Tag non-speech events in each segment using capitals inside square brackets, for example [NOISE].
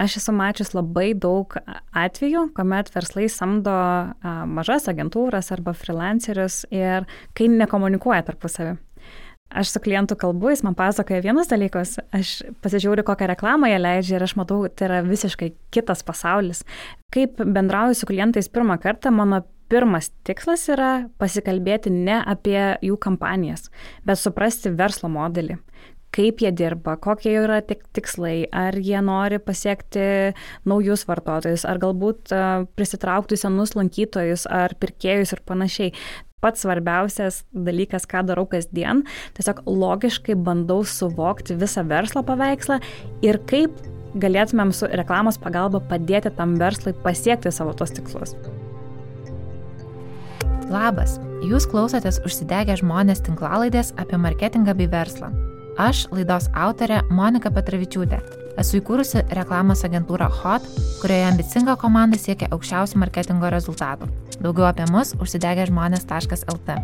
Aš esu mačius labai daug atvejų, kuomet verslai samdo mažas agentūras arba freelancerius ir kai nekomunikuoja tarpusavį. Aš su klientu kalbu, jis man pasakoja vienus dalykus, aš pasižiūriu, kokią reklamą jie leidžia ir aš matau, tai yra visiškai kitas pasaulis. Kaip bendrauju su klientais pirmą kartą, mano pirmas tikslas yra pasikalbėti ne apie jų kampanijas, bet suprasti verslo modelį kaip jie dirba, kokie yra tik tikslai, ar jie nori pasiekti naujus vartotojus, ar galbūt prisitraukti senus lankytojus, ar pirkėjus ir panašiai. Pats svarbiausias dalykas, ką darau kasdien, tiesiog logiškai bandau suvokti visą verslo paveikslą ir kaip galėtumėm su reklamos pagalba padėti tam verslui pasiekti savo tos tikslus. Labas, jūs klausotės užsidegę žmonės tinklalaidės apie marketingą bei verslą. Aš laidos autorė Monika Petravičiūtė. Esu įkūrusi reklamos agentūrą HOT, kurioje ambicinga komanda siekia aukščiausių marketingo rezultatų. Daugiau apie mus užsidegę žmonės.lt.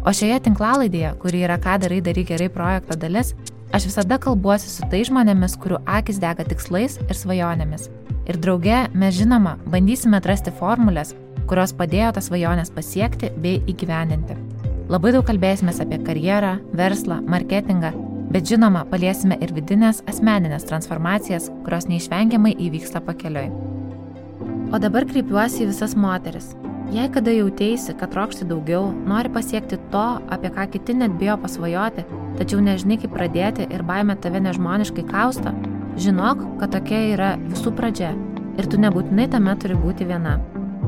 O šioje tinklalaidėje, kuri yra ką darai daryk gerai projekto dalis, aš visada kalbuosi su tai žmonėmis, kurių akis dega tikslais ir svajonėmis. Ir drauge mes žinoma bandysime atrasti formulės, kurios padėjo tas svajonės pasiekti bei įgyvendinti. Labai daug kalbėsime apie karjerą, verslą, marketingą Bet žinoma, paliesime ir vidinės asmeninės transformacijas, kurios neišvengiamai įvyksta pakeliui. O dabar kreipiuosi į visas moteris. Jei kada jautėsi, kad trokšti daugiau, nori pasiekti to, apie ką kiti net bijo pasvajoti, tačiau nežinai kaip pradėti ir baime tave nežmoniškai kausta, žinok, kad tokia yra visų pradžia ir tu nebūtinai tame turi būti viena.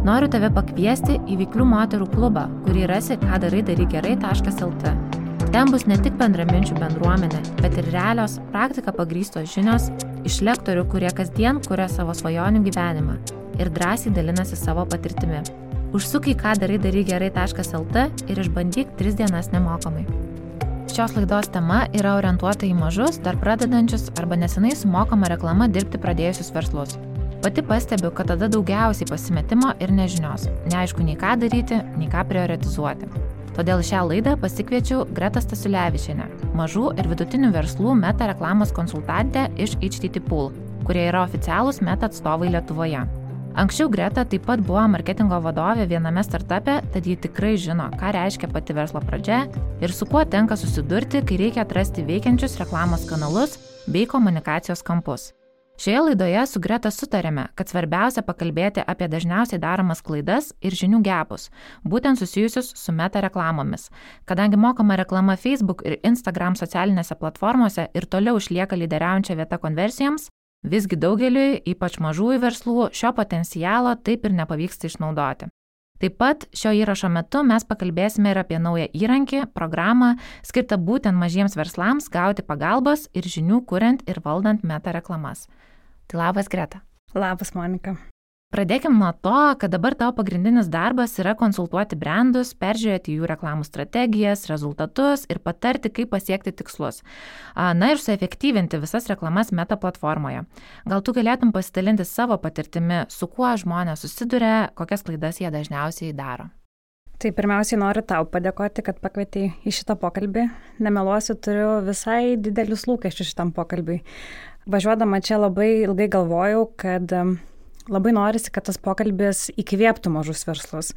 Noriu tave pakviesti į Vyklių moterų klubą, kurį rasi ką darai darygerai.lt. Ten bus ne tik bendraminčių bendruomenė, bet ir realios praktika pagrystos žinios iš lektorių, kurie kasdien kuria savo svajonių gyvenimą ir drąsiai dalinasi savo patirtimi. Užsuk į ką darai darai gerai.lt ir išbandyk 3 dienas nemokamai. Šios laidos tema yra orientuota į mažus, dar pradedančius arba nesenai su mokama reklama dirbti pradėjusius verslus. Pati pastebiu, kad tada daugiausiai pasimetimo ir nežinios. Neaišku nei ką daryti, nei ką prioritizuoti. Todėl šią laidą pasikviečiau Gretą Stasiulevičianę, mažų ir vidutinių verslų meta reklamos konsultantę iš HTT Pool, kurie yra oficialūs meta atstovai Lietuvoje. Anksčiau Greta taip pat buvo marketingo vadovė viename startupe, tad ji tikrai žino, ką reiškia pati verslo pradžia ir su kuo tenka susidurti, kai reikia atrasti veikiančius reklamos kanalus bei komunikacijos kampus. Šioje laidoje su Greta sutarėme, kad svarbiausia pakalbėti apie dažniausiai daromas klaidas ir žinių gepus, būtent susijusius su meta reklamomis. Kadangi mokama reklama Facebook ir Instagram socialinėse platformose ir toliau išlieka lyderiaujančia vieta konversijoms, visgi daugeliui, ypač mažųjų verslų, šio potencialo taip ir nepavyksta išnaudoti. Taip pat šio įrašo metu mes pakalbėsime ir apie naują įrankį, programą, skirtą būtent mažiems verslams gauti pagalbos ir žinių kuriant ir valdant meta reklamas. Tai labas, Greta. Labas, Monika. Pradėkime nuo to, kad dabar tavo pagrindinis darbas yra konsultuoti brandus, peržiūrėti jų reklamų strategijas, rezultatus ir patarti, kaip pasiekti tikslus. Na ir suefektyvinti visas reklamas meta platformoje. Gal tu galėtum pasidalinti savo patirtimi, su kuo žmonės susiduria, kokias klaidas jie dažniausiai daro. Tai pirmiausiai noriu tau padėkoti, kad pakvietei į šitą pokalbį. Nemeluosiu, turiu visai didelius lūkesčius šitam pokalbiui. Važiuodama čia labai ilgai galvojau, kad labai norisi, kad tas pokalbis įkvėptų mažus verslus.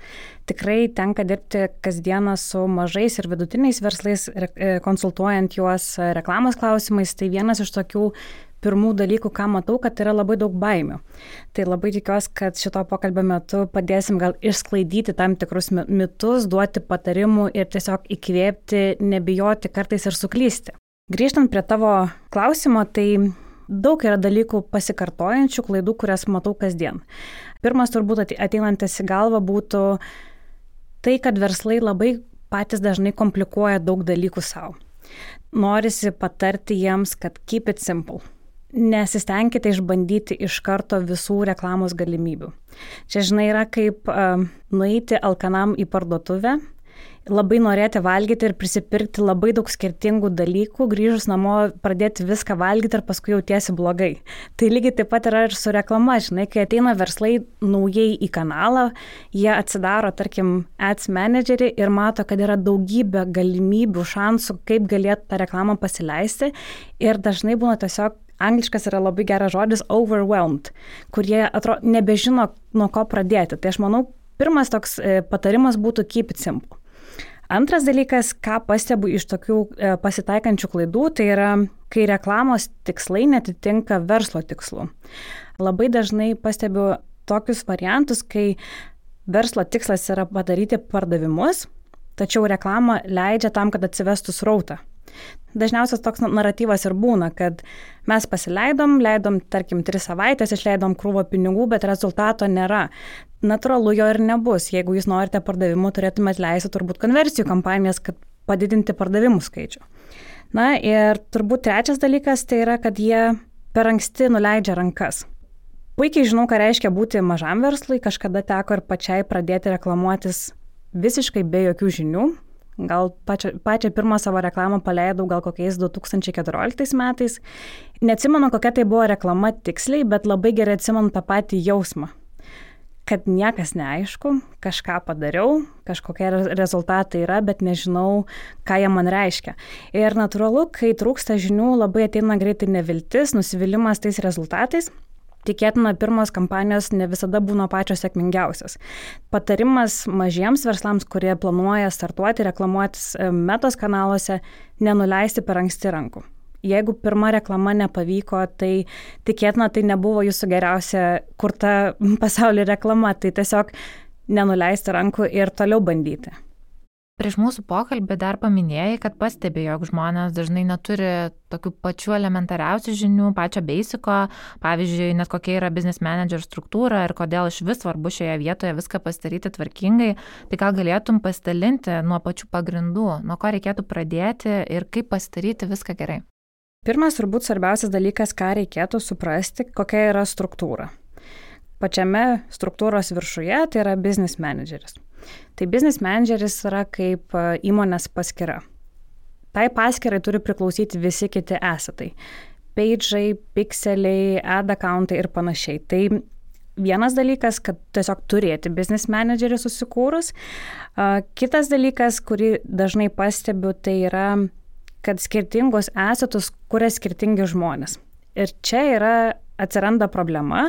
Tikrai tenka dirbti kasdieną su mažais ir vidutiniais verslais, e, konsultuojant juos reklamos klausimais. Tai vienas iš tokių pirmų dalykų, ką matau, kad yra labai daug baimių. Tai labai tikiuosi, kad šito pokalbio metu padėsim gal išsklaidyti tam tikrus mitus, duoti patarimų ir tiesiog įkvėpti, nebijoti kartais ir suklysti. Grįžtant prie tavo klausimo, tai Daug yra dalykų pasikartojančių klaidų, kurias matau kasdien. Pirmas turbūt ateinantis į galvą būtų tai, kad verslai labai patys dažnai komplikuoja daug dalykų savo. Norisi patarti jiems, kad keep it simple. Nesistengkite išbandyti iš karto visų reklamos galimybių. Čia, žinai, yra kaip uh, nueiti alkanam į parduotuvę labai norėti valgyti ir prisipirkti labai daug skirtingų dalykų, grįžus namo pradėti viską valgyti ir paskui jautiesi blogai. Tai lygiai taip pat yra ir su reklama, žinai, kai ateina verslai naujai į kanalą, jie atsidaro, tarkim, ads managerį ir mato, kad yra daugybė galimybių, šansų, kaip galėtų tą reklamą pasileisti ir dažnai būna tiesiog angliškas yra labai geras žodis overwhelmed, kurie atrodo nebežino, nuo ko pradėti. Tai aš manau, pirmas toks e, patarimas būtų keep it simple. Antras dalykas, ką pastebu iš tokių e, pasitaikančių klaidų, tai yra, kai reklamos tikslai netitinka verslo tikslų. Labai dažnai pastebiu tokius variantus, kai verslo tikslas yra padaryti pardavimus, tačiau reklama leidžia tam, kad atsivestų srautą. Dažniausias toks naratyvas ir būna, kad mes pasileidom, leidom, tarkim, tris savaitės, išleidom krūvą pinigų, bet rezultato nėra. Natūralu jo ir nebus. Jeigu jūs norite pardavimų, turėtumėte leisti turbūt konversijų kampanijas, kad padidinti pardavimų skaičių. Na ir turbūt trečias dalykas tai yra, kad jie per anksti nuleidžia rankas. Puikiai žinau, ką reiškia būti mažam verslui, kažkada teko ir pačiai pradėti reklamuotis visiškai be jokių žinių, Gal pačią, pačią pirmą savo reklamą paleidau gal kokiais 2014 metais. Neatsimenu, kokia tai buvo reklama tiksliai, bet labai gerai atsimenu tą patį jausmą. Kad niekas neaišku, kažką padariau, kažkokie rezultatai yra, bet nežinau, ką jie man reiškia. Ir natūralu, kai trūksta žinių, labai ateina greitai neviltis, nusivylimas tais rezultatais tikėtina pirmos kampanijos ne visada būna pačios sėkmingiausios. Patarimas mažiems verslams, kurie planuoja startuoti, reklamuotis e, metos kanaluose, nenuleisti per anksti rankų. Jeigu pirma reklama nepavyko, tai tikėtina tai nebuvo jūsų geriausia kurta [LAUGHS] pasaulio reklama, tai tiesiog nenuleisti rankų ir toliau bandyti. Prieš mūsų pokalbį dar paminėjai, kad pastebi, jog žmonės dažnai neturi tokių pačių elementariausių žinių, pačio beisiko, pavyzdžiui, net kokia yra business manager struktūra ir kodėl iš vis svarbu šioje vietoje viską pasidaryti tvarkingai. Tai gal galėtum pasidalinti nuo pačių pagrindų, nuo ko reikėtų pradėti ir kaip pasidaryti viską gerai. Pirmas turbūt svarbiausias dalykas, ką reikėtų suprasti, kokia yra struktūra. Pačiame struktūros viršuje tai yra business manageris. Tai business manageris yra kaip e, įmonės paskira. Tai paskirai turi priklausyti visi kiti esatai. Page'ai, pixeliai, ad accountai ir panašiai. Tai vienas dalykas, kad tiesiog turėti business managerį susikūrus. Kitas dalykas, kurį dažnai pastebiu, tai yra, kad skirtingus esatus kuria skirtingi žmonės. Ir čia yra, atsiranda problema,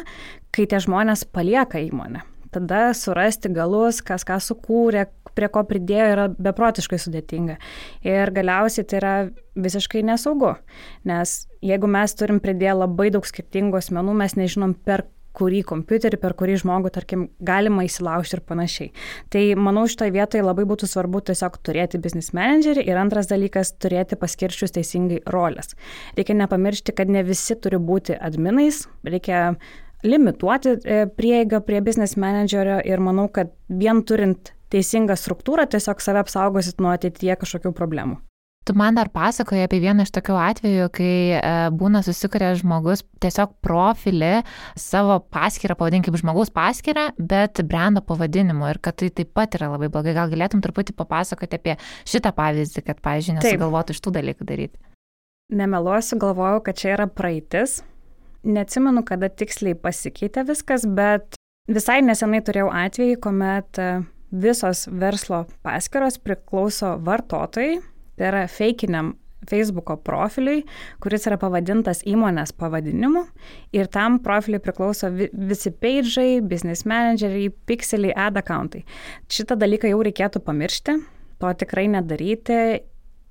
kai tie žmonės palieka įmonę tada surasti galus, kas ką sukūrė, prie ko pridėjo, yra beprotiškai sudėtinga. Ir galiausiai tai yra visiškai nesaugu, nes jeigu mes turim pridėję labai daug skirtingų asmenų, mes nežinom per kurį kompiuterį, per kurį žmogų, tarkim, galima įsilaužti ir panašiai. Tai manau, šitoje vietoje labai būtų svarbu tiesiog turėti business managerį ir antras dalykas - turėti paskirčius teisingai rolės. Reikia nepamiršti, kad ne visi turi būti adminais, reikia limituoti e, prieigą prie business managerio ir manau, kad vien turint teisingą struktūrą tiesiog save apsaugosit nuo ateityje kažkokių problemų. Tu man dar pasakoji apie vieną iš tokių atvejų, kai e, būna susikuria žmogus tiesiog profilį, savo paskirtą, pavadinkim žmogaus paskirtą, bet brendo pavadinimu ir kad tai taip pat yra labai blogai. Gal galėtum truputį papasakoti apie šitą pavyzdį, kad, pavyzdžiui, nesugalvotų iš tų dalykų daryti. Nemeluosiu, galvojau, kad čia yra praeitis, neatsimenu, kada tiksliai pasikeitė viskas, bet visai nesenai turėjau atvejį, kuomet e, visos verslo paskiros priklauso vartotojai, tai yra feikiniam Facebook'o profiliui, kuris yra pavadintas įmonės pavadinimu. Ir tam profiliui priklauso visi page'ai, business manageriai, pixeliai, ad accountai. Šitą dalyką jau reikėtų pamiršti, to tikrai nedaryti.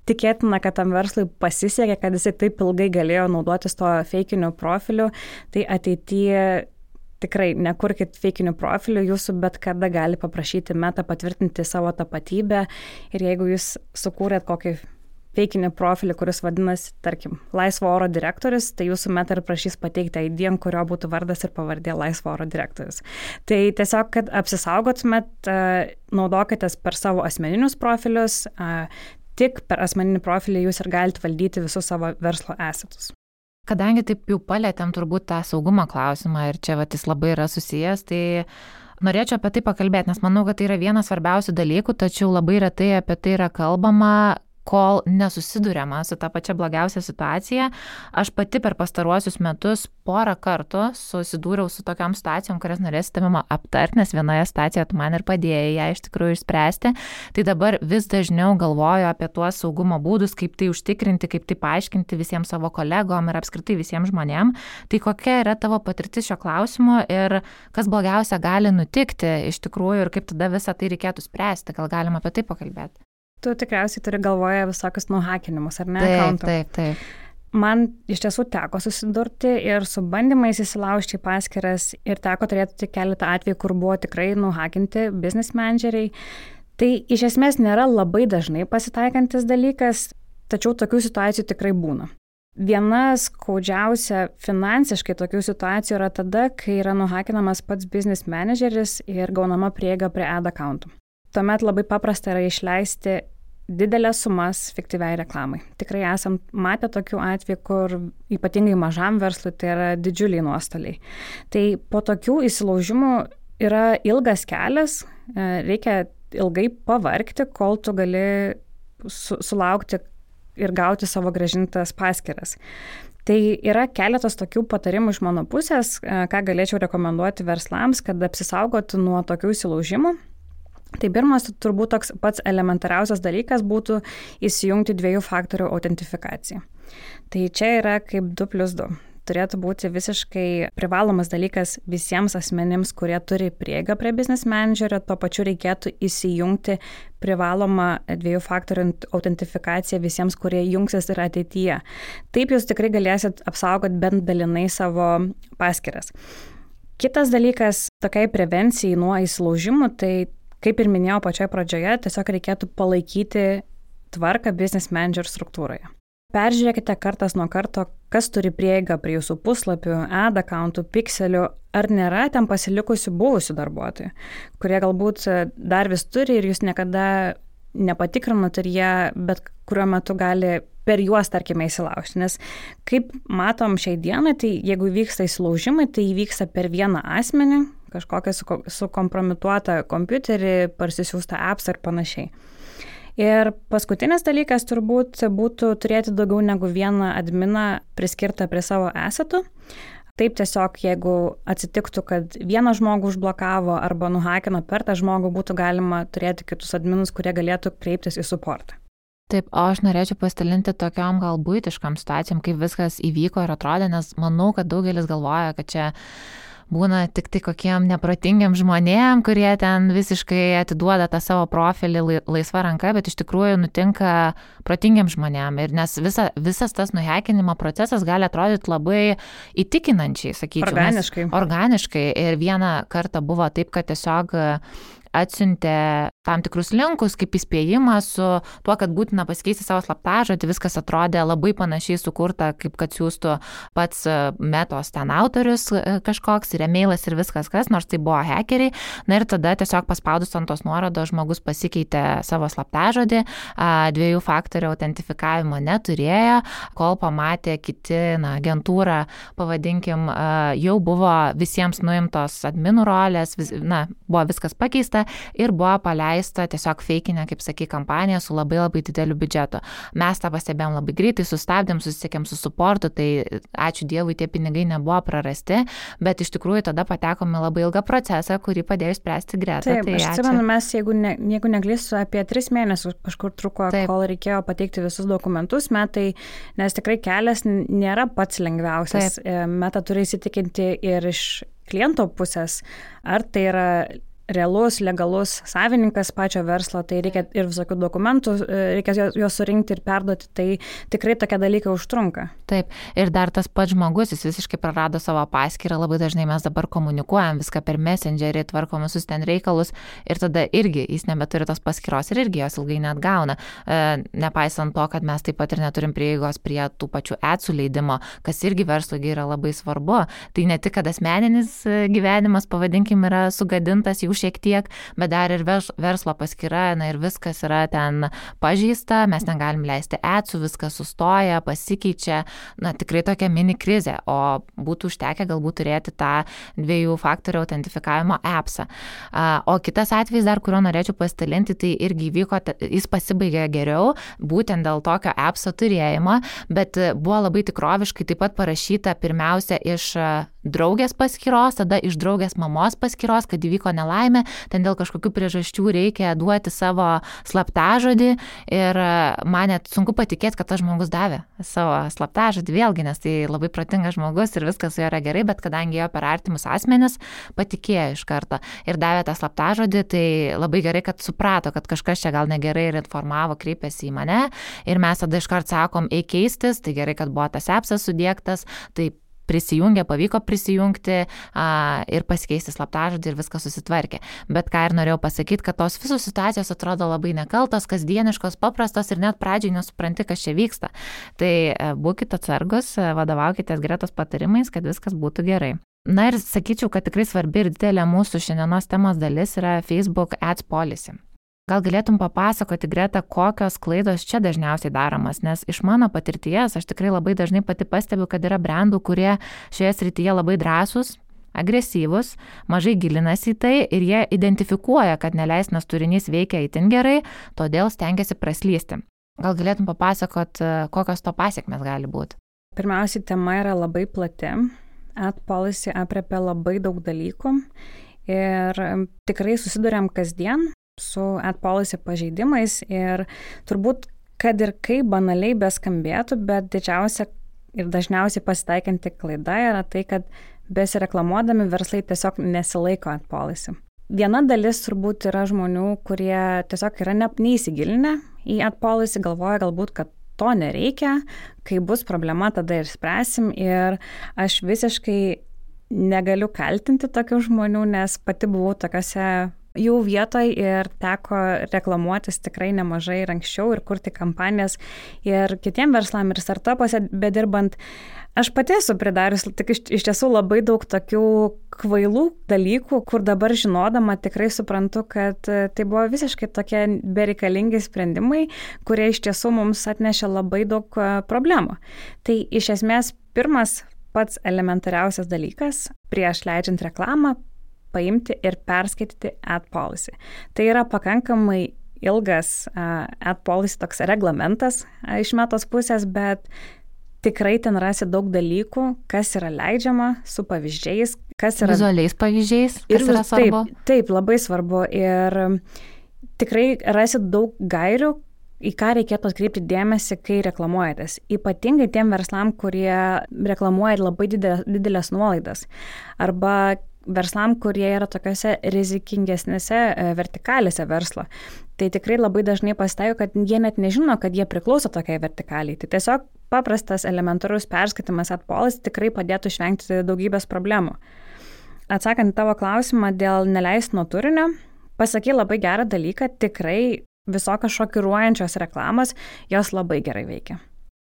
Tikėtina, kad tam verslui pasisekė, kad jisai taip ilgai galėjo naudotis to feikiniu profiliu, tai ateityje tikrai nekurkit feikinių profilių, jūsų bet kada gali paprašyti metą patvirtinti savo tapatybę ir jeigu jūs sukūrėt kokį feikinį profilį, kuris vadinasi, tarkim, laisvo oro direktorius, tai jūsų meta ir prašys pateikti ID, kurio būtų vardas ir pavardė laisvo oro direktorius. Tai tiesiog, kad apsisaugotumėt, naudokitės per savo asmeninius profilius, tik per asmeninį profilį jūs ir galite valdyti visus savo verslo esetus. Kadangi taip jau palėtėm turbūt tą saugumo klausimą ir čia vat, jis labai yra susijęs, tai norėčiau apie tai pakalbėti, nes manau, kad tai yra vienas svarbiausių dalykų, tačiau labai retai apie tai yra kalbama, kol nesusidurėma su ta pačia blogiausia situacija. Aš pati per pastaruosius metus porą kartų susidūriau su tokiam situacijom, kurias norėsite mama aptarti, nes vienoje situacijoje tu man ir padėjai ją iš tikrųjų išspręsti. Tai dabar vis dažniau galvoju apie tuos saugumo būdus, kaip tai užtikrinti, kaip tai paaiškinti visiems savo kolegom ir apskritai visiems žmonėm. Tai kokia yra tavo patirtis šio klausimu ir kas blogiausia gali nutikti iš tikrųjų ir kaip tada visą tai reikėtų spręsti. Gal galima apie tai pakalbėti? Tu tikriausiai turi galvoje visokius nuhakinimus, ar ne? Taip, taip, taip. Man iš tiesų teko susidurti ir su bandymais įsilaužti į paskiras ir teko turėti tik keletą atvejų, kur buvo tikrai nuhakinti business manageriai. Tai iš esmės nėra labai dažnai pasitaikantis dalykas, tačiau tokių situacijų tikrai būna. Viena skaudžiausia finansiškai tokių situacijų yra tada, kai yra nuhakinamas pats business manageris ir gaunama prieiga prie ad accountų. Tuomet labai paprasta yra išleisti didelės sumas fiktyviai reklamai. Tikrai esam matę tokių atvejų, kur ypatingai mažam verslui tai yra didžiuliai nuostoliai. Tai po tokių įsilaužimų yra ilgas kelias, e, reikia ilgai pavarkti, kol tu gali su, sulaukti ir gauti savo gražintas paskiras. Tai yra keletas tokių patarimų iš mano pusės, e, ką galėčiau rekomenduoti verslams, kad apsisaugotų nuo tokių įsilaužimų. Tai pirmas, turbūt toks pats elementariausias dalykas būtų įsijungti dviejų faktorių autentifikaciją. Tai čia yra kaip 2 plus 2. Turėtų būti visiškai privalomas dalykas visiems asmenims, kurie turi prieigą prie business managerio, tuo pačiu reikėtų įsijungti privalomą dviejų faktorių autentifikaciją visiems, kurie jungsis ir ateityje. Taip jūs tikrai galėsit apsaugoti bent dalinai savo paskiras. Kitas dalykas tokiai prevencijai nuo įsilaužimų, tai Kaip ir minėjau pačioje pradžioje, tiesiog reikėtų palaikyti tvarką business manager struktūroje. Peržiūrėkite kartas nuo karto, kas turi prieigą prie jūsų puslapių, ad accountų, pikselių, ar nėra ten pasilikusių buvusių darbuotojų, kurie galbūt dar vis turi ir jūs niekada nepatikrinot ir jie bet kuriuo metu gali per juos, tarkime, įsilaužti. Nes kaip matom šiai dienai, tai jeigu vyksta įsilaužimai, tai įvyksta per vieną asmenį, kažkokią sukompromituotą kompiuterį, parsisiųstą apps ar panašiai. Ir paskutinis dalykas turbūt būtų turėti daugiau negu vieną adminą priskirtą prie savo esetų. Taip tiesiog, jeigu atsitiktų, kad vieną žmogų užblokavo arba nuhakino per tą žmogų, būtų galima turėti kitus adminus, kurie galėtų kreiptis į suportą. Taip, o aš norėčiau pasidalinti tokiam gal būtiškam situacijom, kaip viskas įvyko ir atrodė, nes manau, kad daugelis galvoja, kad čia būna tik tai kokiem neprotingiam žmonėm, kurie ten visiškai atiduoda tą savo profilį laisvą ranką, bet iš tikrųjų nutinka protingiam žmonėm. Ir nes visa, visas tas nuhekinimo procesas gali atrodyti labai įtikinančiai, sakyčiau. Organiškai. Organiškai. Ir vieną kartą buvo taip, kad tiesiog atsiuntė tam tikrus linkus kaip įspėjimą su tuo, kad būtina pasikeisti savo slaptažodį, viskas atrodė labai panašiai sukurta, kaip kad siūstų pats e, metos ten autorius e, kažkoks ir emailas ir viskas kas, nors tai buvo hackeriai. Na ir tada tiesiog paspaudus ant tos nuorodos žmogus pasikeitė savo slaptažodį, dviejų faktorių autentifikavimo neturėjo, kol pamatė kiti, na, agentūra, pavadinkim, jau buvo visiems nuimtos adminų rolės, vis, na, buvo viskas pakeista ir buvo paleista tiesiog feikinė, kaip sakai, kampanija su labai labai dideliu biudžetu. Mes tą pastebėjom labai greitai, sustabdėm, susisiekėm su suportu, tai ačiū Dievui tie pinigai nebuvo prarasti, bet iš tikrųjų tada patekome labai ilgą procesą, kurį padėjo spręsti greta. Taip, tai aš atsimenu, mes, jeigu, ne, jeigu neklysiu, apie tris mėnesius kažkur truko, Taip. kol reikėjo pateikti visus dokumentus metai, nes tikrai kelias nėra pats lengviausias. Taip. E, meta turi įsitikinti ir iš kliento pusės, ar tai yra realus, legalus savininkas pačio verslo, tai reikia ir visokių dokumentų, e, reikia juos surinkti ir perduoti, tai tikrai tokie dalykai užtrunka. Taip, ir dar tas pats žmogus, jis visiškai prarado savo paskirtą, labai dažnai mes dabar komunikuojam viską per messengerį, tvarkom visus ten reikalus ir tada irgi jis nebeturi tos paskiros ir irgi jos ilgai net gauna. E, nepaisant to, kad mes taip pat ir neturim prieigos prie tų pačių atsų leidimo, kas irgi verslui yra labai svarbu, tai ne tik, kad asmeninis e, gyvenimas, pavadinkim, yra sugadintas, jau šiek tiek, bet dar ir verslo paskyra, na ir viskas yra ten pažįsta, mes negalim leisti atsų, viskas sustoja, pasikeičia, na tikrai tokia mini krizė, o būtų užtekę galbūt turėti tą dviejų faktorių autentifikavimo appsą. O kitas atvejis dar, kurio norėčiau pasidalinti, tai irgi vyko, jis pasibaigė geriau, būtent dėl tokio appso turėjimo, bet buvo labai tikroviškai taip pat parašyta pirmiausia iš draugės paskyros, tada iš draugės mamos paskyros, kad įvyko nelaimė, ten dėl kažkokių priežasčių reikia duoti savo slaptažodį ir e, man net sunku patikėti, kad tas žmogus davė savo slaptažodį vėlgi, nes tai labai protingas žmogus ir viskas su juo yra gerai, bet kadangi jo per artimus asmenis patikėjo iš karto ir davė tą slaptažodį, tai labai gerai, kad suprato, kad kažkas čia gal negerai ir informavo, kreipėsi į mane ir mes tada iš karto sakom, eik keistis, tai gerai, kad buvo tas apsas sudėktas, tai prisijungė, pavyko prisijungti a, ir pasikeisti slaptažodį ir viskas susitvarkė. Bet ką ir norėjau pasakyti, kad tos visos situacijos atrodo labai nekaltos, kasdieniškos, paprastos ir net pradžiai nesupranti, kas čia vyksta. Tai e, būkite atsargus, e, vadovaukite gretos patarimais, kad viskas būtų gerai. Na ir sakyčiau, kad tikrai svarbi ir didelė mūsų šiandienos temos dalis yra Facebook Ads Policy. Gal galėtum papasakoti, Greta, kokios klaidos čia dažniausiai daromas, nes iš mano patirties aš tikrai labai dažnai pati pastebiu, kad yra brandų, kurie šioje srityje labai drąsūs, agresyvus, mažai gilinasi į tai ir jie identifikuoja, kad neleisnas turinys veikia itin gerai, todėl stengiasi praslysti. Gal galėtum papasakot, kokios to pasiekmes gali būti? Pirmiausiai, tema yra labai plati. Ad policy apriepia labai daug dalykų ir tikrai susidurėm kasdien su AdPolicy pažeidimais ir turbūt, kad ir kaip banaliai beskambėtų, bet didžiausia ir dažniausiai pasitaikanti klaida yra tai, kad besireklamuodami verslai tiesiog nesilaiko AdPolicy. Viena dalis turbūt yra žmonių, kurie tiesiog yra ne, neįsigilinę į AdPolicy, galvoja galbūt, kad to nereikia, kai bus problema, tada ir spręsim. Ir aš visiškai negaliu kaltinti tokių žmonių, nes pati buvau tokiuose jų vietoj ir teko reklamuotis tikrai nemažai ir anksčiau ir kurti kampanijas ir kitiem verslam ir startupuose bedirbant. Aš pati esu pridarius tik iš, iš tiesų labai daug tokių kvailų dalykų, kur dabar žinodama tikrai suprantu, kad tai buvo visiškai tokie bereikalingi sprendimai, kurie iš tiesų mums atnešė labai daug e, problemų. Tai iš esmės pirmas pats elementariausias dalykas prieš leidžiant reklamą paimti ir perskaityti ad policy. Tai yra pakankamai ilgas ad policy toks reglamentas iš metos pusės, bet tikrai ten rasi daug dalykų, kas yra leidžiama su pavyzdžiais, kas yra... Vizualiais pavyzdžiais, kas ir, yra svarbu. Taip, taip, labai svarbu. Ir tikrai rasi daug gairių, į ką reikėtų atkreipti dėmesį, kai reklamuojatės. Ypatingai tiem verslam, kurie reklamuoja labai didelės nuolaidas. Arba verslam, kurie yra tokiuose rizikingesnėse e, vertikalėse verslo. Tai tikrai labai dažnai pasitaiko, kad jie net nežino, kad jie priklauso tokiai vertikaliai. Tai tiesiog paprastas elementarus perskaitimas atpolas tikrai padėtų išvengti daugybės problemų. Atsakant tavo klausimą dėl neleistino turinio, pasakai labai gerą dalyką, tikrai visokios šokiruojančios reklamos, jos labai gerai veikia.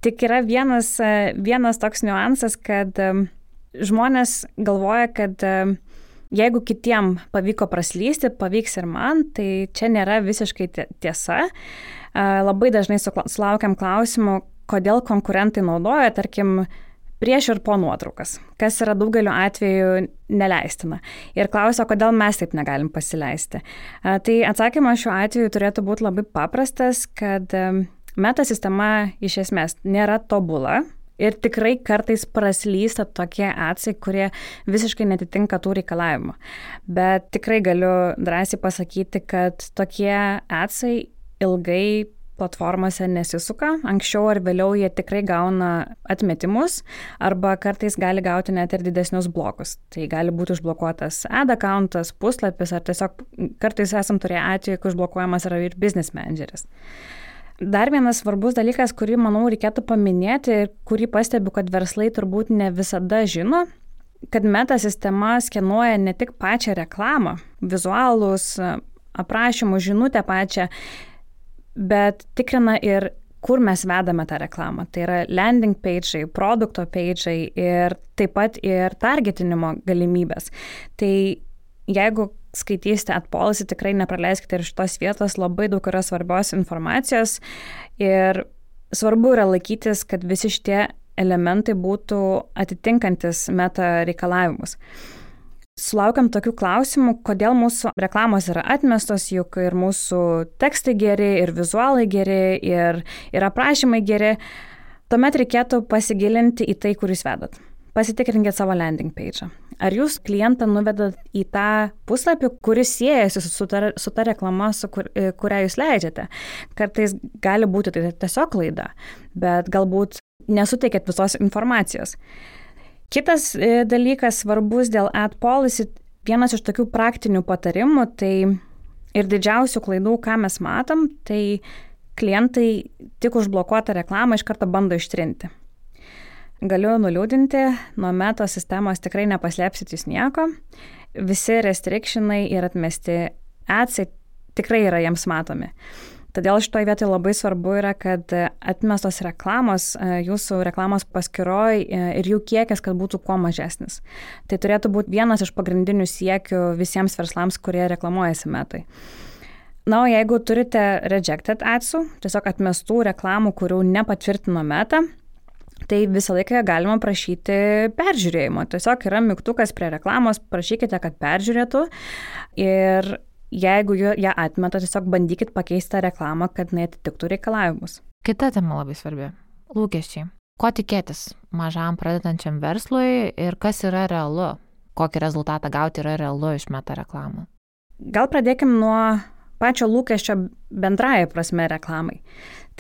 Tik yra vienas, e, vienas toks niuansas, kad žmonės galvoja, kad e, jeigu kitiem pavyko praslysti, pavyks ir man, tai čia nėra visiškai tiesa. E, labai dažnai sulaukiam klausimų, kodėl konkurentai naudoja, tarkim, prieš ir po nuotraukas, kas yra daugeliu atveju neleistina. Ir klausia, kodėl mes taip negalim pasileisti. E, tai atsakymas šiuo atveju turėtų būti labai paprastas, kad meta sistema iš esmės nėra tobula, Ir tikrai kartais praslysta tokie atsai, kurie visiškai netitinka tų reikalavimų. Bet tikrai galiu drąsiai pasakyti, kad tokie atsai ilgai platformose nesisuka, anksčiau ar vėliau jie tikrai gauna atmetimus arba kartais gali gauti net ir didesnius blokus. Tai gali būti užblokuotas ad accountas, puslapis ar tiesiog kartais esam turėję atveju, kai užblokuojamas yra ir business manageris. Dar vienas svarbus dalykas, kurį, manau, reikėtų paminėti ir kurį pastebiu, kad verslai turbūt ne visada žino, kad meta sistema skenuoja ne tik pačią reklamą, vizualus, aprašymų, žinutę pačią, bet tikrina ir kur mes vedame tą reklamą. Tai yra landing page'ai, produkto page'ai ir taip pat ir targetinimo galimybės. Tai jeigu skaitysite atpolisi, tikrai nepraleiskite ir šitos vietos, labai daug yra svarbios informacijos ir svarbu yra laikytis, kad visi šitie elementai būtų atitinkantis meta reikalavimus. Sulaukiam tokių klausimų, kodėl mūsų reklamos yra atmestos, juk ir mūsų tekstai geri, ir vizualai geri, ir, ir aprašymai geri. Tuomet reikėtų pasigilinti į tai, kur jūs vedat. Pasitikrinkite savo landing page. Ar jūs klientą nuvedat į tą puslapį, kuris siejasi su ta, su ta reklama, su kur, e, kurią jūs leidžiate. Kartais gali būti tai tiesiog klaida, bet galbūt nesuteikėt visos informacijos. Kitas e, dalykas svarbus dėl ad policy, vienas iš tokių praktinių patarimų, tai ir didžiausių klaidų, ką mes matom, tai klientai tik užblokuotą reklamą iš karto bando ištrinti. Galiu nuliūdinti, nuo meto sistemos tikrai nepaslėpsit jūs nieko. Visi restrikšinai ir atmesti atsai tikrai yra jiems matomi. Todėl šitoje vietoje labai svarbu yra, kad atmestos reklamos, e, jūsų reklamos paskiroj e, ir jų kiekis, kad būtų kuo mažesnis. Tai turėtų būti vienas iš pagrindinių siekių visiems verslams, kurie reklamuojasi metai. Na, o jeigu turite rejected adsų, tiesiog atmestų reklamų, kurių nepatvirtino meta, tai visą laiką galima prašyti peržiūrėjimo. Tiesiog yra mygtukas prie reklamos, prašykite, kad peržiūrėtų ir jeigu ją atmeta, tiesiog bandykit pakeisti tą reklamą, kad jinai atitiktų reikalavimus. Kita tema labai svarbi - lūkesčiai. Ko tikėtis mažam pradedančiam verslui ir kas yra realu? Kokį rezultatą gauti yra realu iš meta reklamų? Gal pradėkim nuo pačio lūkesčio bendraja prasme reklamai.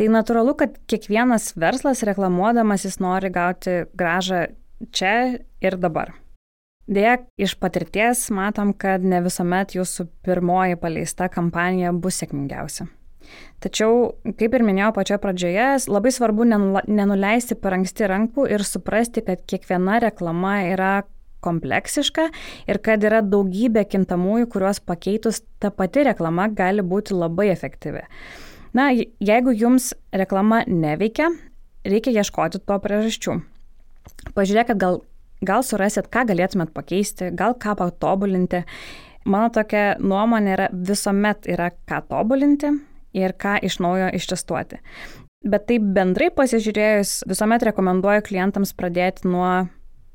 Tai natūralu, kad kiekvienas verslas reklamuodamas jis nori gauti gražą čia ir dabar. Deja, iš patirties matom, kad ne visuomet jūsų pirmoji paleista kampanija bus sėkmingiausia. Tačiau, kaip ir minėjau pačioje pradžioje, labai svarbu nenuleisti per anksti rankų ir suprasti, kad kiekviena reklama yra kompleksiška ir kad yra daugybė kintamųjų, kuriuos pakeitus ta pati reklama gali būti labai efektyvi. Na, jeigu jums reklama neveikia, reikia ieškoti to priežasčių. Pažiūrėkit, gal, gal surasit, ką galėtumėt pakeisti, gal ką patobulinti. Mano tokia nuomonė yra visuomet yra ką tobulinti ir ką iš naujo ištestuoti. Bet taip bendrai pasižiūrėjus, visuomet rekomenduoju klientams pradėti nuo,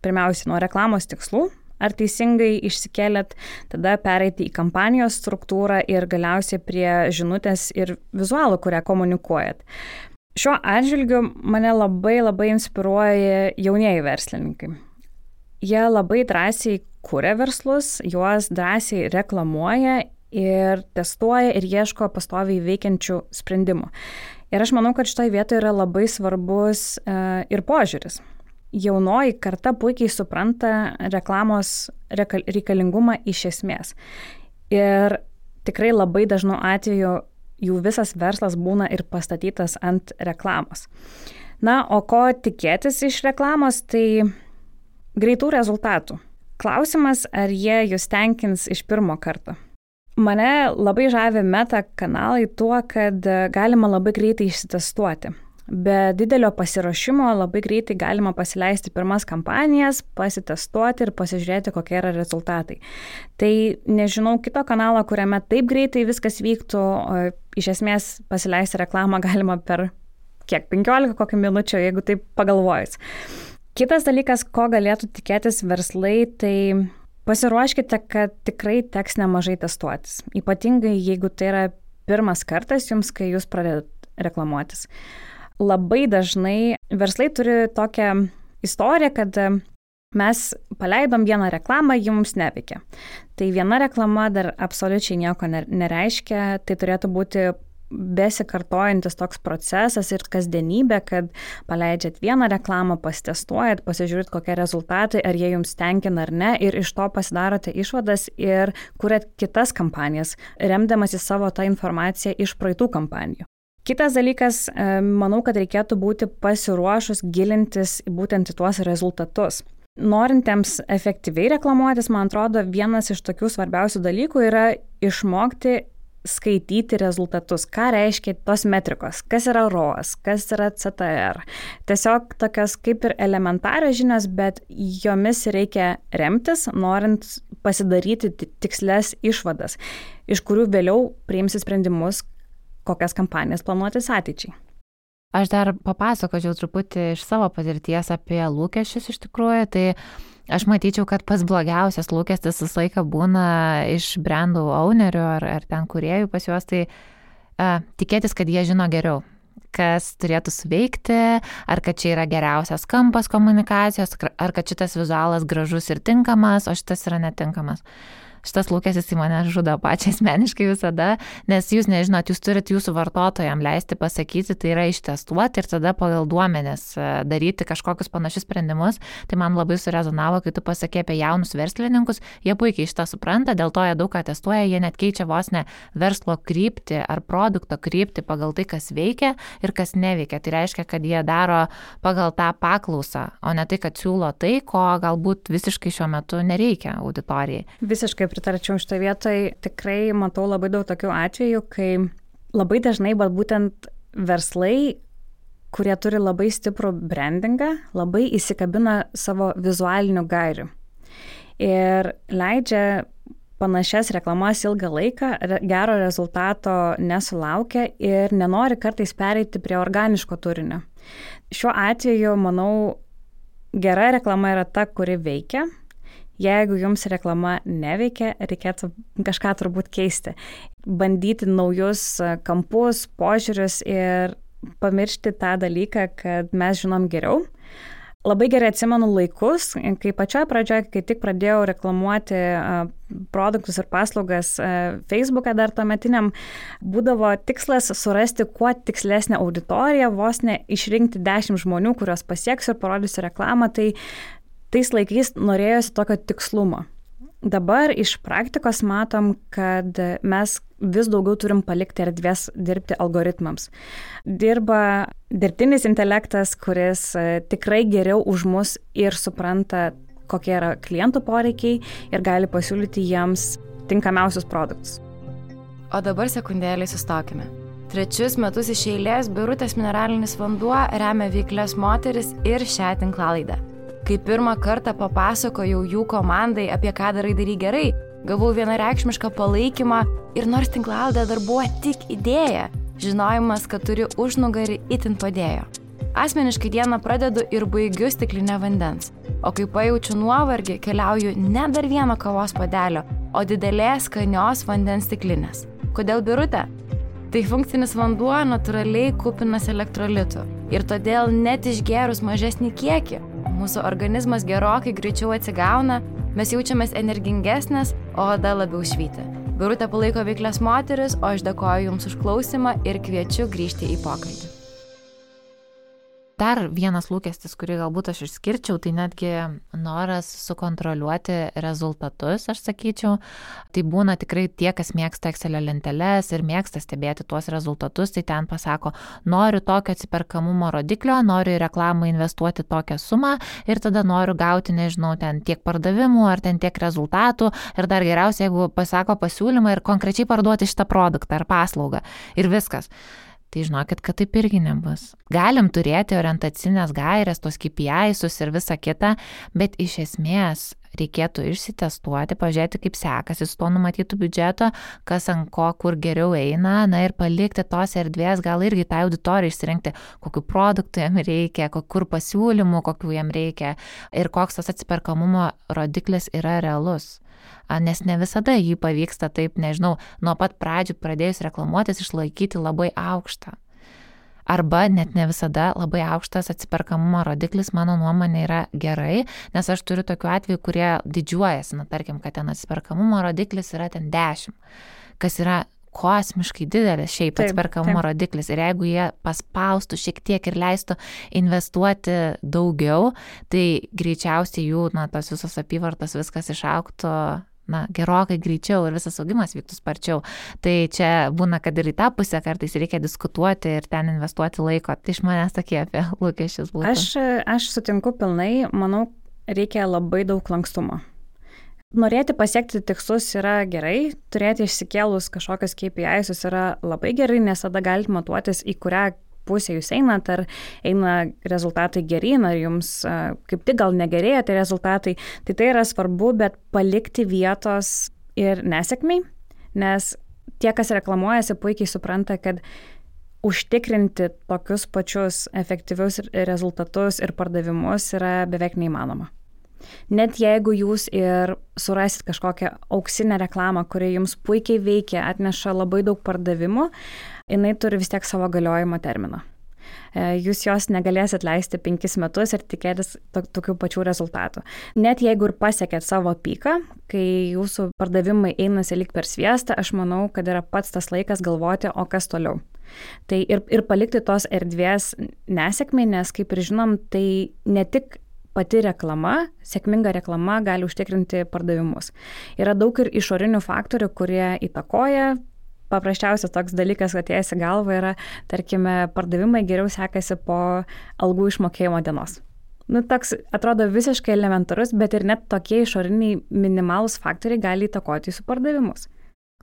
pirmiausiai, nuo reklamos tikslų, ar teisingai išsikėlėt, tada pereiti į kampanijos struktūrą ir galiausiai prie žinutės ir vizualų, kurią komunikuojat. Šiuo atžvilgiu mane labai labai inspiruoja jaunieji verslininkai. Jie labai drąsiai kūrė verslus, juos drąsiai reklamuoja ir testuoja ir ieško pastoviai veikiančių sprendimų. Ir aš manau, kad šitoje vietoje yra labai svarbus e, ir požiūris jaunoji karta puikiai supranta reklamos reikalingumą iš esmės. Ir tikrai labai dažnu atveju jų visas verslas būna ir pastatytas ant reklamos. Na, o ko tikėtis iš reklamos, tai greitų rezultatų. Klausimas, ar jie jūs tenkins iš pirmo karto. Mane labai žavi meta kanalai tuo, kad galima labai greitai išsitestuoti. Be didelio pasiruošimo labai greitai galima pasileisti pirmas kampanijas, pasitestuoti ir pasižiūrėti, kokie yra rezultatai. Tai nežinau kito kanalo, kuriame taip greitai viskas vyktų, iš esmės pasileisti reklamą galima per kiek 15 kokių minučių, jeigu taip pagalvojus. Kitas dalykas, ko galėtų tikėtis verslai, tai pasiruoškite, kad tikrai teks nemažai testuotis. Ypatingai jeigu tai yra pirmas kartas jums, kai jūs pradedat reklamuotis labai dažnai verslai turi tokią istoriją, kad mes paleidom vieną reklamą, jums neveikia. Tai viena reklama dar absoliučiai nieko nereiškia, tai turėtų būti besikartojantis toks procesas ir kasdienybė, kad paleidžiat vieną reklamą, pasitestuojat, pasižiūrit, kokie rezultatai, ar jie jums tenkina ar ne, ir iš to pasidarote išvadas ir kuriat kitas kampanijas, remdamasi savo tą informaciją iš praeitų kampanijų. Kitas dalykas, manau, kad reikėtų būti pasiruošus gilintis būtent į tuos rezultatus. Norintiems efektyviai reklamuotis, man atrodo, vienas iš tokių svarbiausių dalykų yra išmokti skaityti rezultatus. Ką reiškia tos metrikos, kas yra ROAS, kas yra CTR. Tiesiog tokios kaip ir elementarios žinios, bet jomis reikia remtis, norint pasidaryti tikslias išvadas, iš kurių vėliau priimsi sprendimus, kokias kampanijas planuotis ateičiai. Aš dar papasakočiau truputį iš savo patirties apie lūkesčius iš tikrųjų. Tai aš matyčiau, kad pats blogiausias lūkestis visą laiką būna iš brandų ownerių ar, ar ten kuriejų pas juos, tai uh, tikėtis, kad jie žino geriau kas turėtų suveikti, ar kad čia yra geriausias kampas komunikacijos, ar kad šitas vizualas gražus ir tinkamas, o šitas yra netinkamas. Uh, šitas lūkestis į mane žudo pačią asmeniškai visada, nes jūs nežinot, jūs turit jūsų vartotojams leisti pasakyti, tai yra ištestuoti ir tada pagal duomenis e, daryti kažkokius panašius sprendimus. Tai man labai surezonavo, kai tu pasakė apie jaunus verslininkus, jie puikiai šitą supranta, dėl to jie daug ką testuoja, jie net keičia vos ne verslo kryptį ar produkto kryptį pagal tai, kas veikia ir kas neveikia. Tai reiškia, kad jie daro pagal tą paklausą, o ne tai, kad siūlo tai, ko galbūt visiškai šiuo metu nereikia auditorijai. Visiškai pritarčiau šitą vietoj. Tikrai matau labai daug tokių atvejų, kai labai dažnai, bet būtent verslai, kurie turi labai stiprų brandingą, labai įsikabina savo vizualinių gairių. Ir leidžia panašias reklamas ilgą laiką, gero rezultato nesulaukia ir nenori kartais pereiti prie organiško turinio. Šiuo atveju, manau, gera reklama yra ta, kuri veikia, Jeigu jums reklama neveikia, reikėtų kažką turbūt keisti. Bandyti naujus kampus, požiūrius ir pamiršti tą dalyką, kad mes žinom geriau. Labai gerai atsimenu laikus, kai pačioje pradžioje, kai tik pradėjau reklamuoti produktus ir paslaugas Facebook'e dar tuometiniam, būdavo tikslas surasti kuo tikslesnę auditoriją, vos ne išrinkti 10 žmonių, kuriuos pasieksiu ir parodysiu reklamą. Tai tais laikais norėjosi tokio tikslumo. Dabar iš praktikos matom, kad mes vis daugiau turim palikti erdvės dirbti algoritmams. Dirba dirbtinis intelektas, kuris e, tikrai geriau už mus ir supranta, kokie yra klientų poreikiai ir gali pasiūlyti jiems tinkamiausius produktus. O dabar sekundėlį sustokime. Trečius metus iš eilės Birutės mineralinis vanduo remia veiklės moteris ir šią tinklalaidą. Kai pirmą kartą papasakojau jų komandai, apie ką darai darai gerai, gavau vienareikšmišką palaikymą ir nors tinklaladė dar buvo tik idėja, žinojimas, kad turi užnugarį itin padėjo. Asmeniškai dieną pradedu ir baigiu stiklinę vandens, o kai pajaučiu nuovargį, keliauju ne dar vieno kavos padelio, o didelės skanios vandens stiklinės. Kodėl birutė? Tai funkcinis vanduo natūraliai kupinas elektrolitų ir todėl net išgerus mažesnį kiekį mūsų organizmas gerokai greičiau atsigauna, mes jaučiamės energingesnės, o oda labiau švyti. Birutė palaiko veiklės moteris, o aš dėkoju Jums už klausimą ir kviečiu grįžti į pokalbį. Dar vienas lūkestis, kurį galbūt aš išskirčiau, tai netgi noras sukontroliuoti rezultatus, aš sakyčiau. Tai būna tikrai tie, kas mėgsta Excelio lenteles ir mėgsta stebėti tuos rezultatus, tai ten pasako, noriu tokio atsiperkamumo rodiklio, noriu į reklamą investuoti tokią sumą ir tada noriu gauti, nežinau, ten tiek pardavimų ar ten tiek rezultatų. Ir dar geriausia, jeigu pasako pasiūlymą ir konkrečiai parduoti šitą produktą ar paslaugą. Ir viskas tai žinokit, kad taip irgi nebus. Galim turėti orientacinės gairės, tos KPI'sus ir visa kita, bet iš esmės reikėtų išsitestuoti, pažiūrėti, kaip sekasi su tuo numatytu biudžeto, kas ant ko, kur geriau eina, na ir palikti tos erdvės, gal irgi tą auditoriją išsirinkti, kokiu produktu jam reikia, kokiu pasiūlymu, kokiu jam reikia ir koks tas atsiperkamumo rodiklis yra realus nes ne visada jį pavyksta taip, nežinau, nuo pat pradžių pradėjus reklamuotis išlaikyti labai aukštą. Arba net ne visada labai aukštas atsiperkamumo rodiklis, mano nuomonė, yra gerai, nes aš turiu tokių atvejų, kurie didžiuojasi, na tarkim, kad ten atsiperkamumo rodiklis yra ten 10, kas yra kosmiškai didelis šiaip atsiperkamumo rodiklis. Ir jeigu jie paspaustų šiek tiek ir leistų investuoti daugiau, tai greičiausiai jų, na, tos visos apyvartos viskas išauktų na, gerokai greičiau ir visas augimas vyktų sparčiau. Tai čia būna, kad ir į tą pusę kartais reikia diskutuoti ir ten investuoti laiko. Tai iš manęs tokie apie lūkesčius būtų. Aš, aš sutinku pilnai, manau, reikia labai daug lankstumo. Norėti pasiekti tikslus yra gerai, turėti išsikėlus kažkokias KPI'us yra labai gerai, nes tada galite matuotis, į kurią pusę jūs einat, ar eina rezultatai geryn, ar jums kaip tik gal negerėja tie rezultatai. Tai tai yra svarbu, bet palikti vietos ir nesėkmiai, nes tie, kas reklamuojasi, puikiai supranta, kad užtikrinti tokius pačius efektyvius rezultatus ir pardavimus yra beveik neįmanoma. Net jeigu jūs ir surasit kažkokią auksinę reklamą, kuri jums puikiai veikia, atneša labai daug pardavimų, jinai turi vis tiek savo galiojimo terminą. E, jūs jos negalėsit leisti penkis metus ir tikėtis to, tokių pačių rezultatų. Net jeigu ir pasiekėt savo pyką, kai jūsų pardavimai einasi lik per sviestą, aš manau, kad yra pats tas laikas galvoti, o kas toliau. Tai ir, ir palikti tos erdvės nesėkmė, nes kaip ir žinom, tai ne tik pati reklama, sėkminga reklama gali užtikrinti pardavimus. Yra daug ir išorinių faktorių, kurie įtakoja paprasčiausias toks dalykas, atėjęs į galvą yra, tarkime, pardavimai geriau sekasi po algų išmokėjimo dienos. Nu, toks atrodo visiškai elementarus, bet ir net tokie išoriniai minimalus faktoriai gali įtakoti jūsų pardavimus.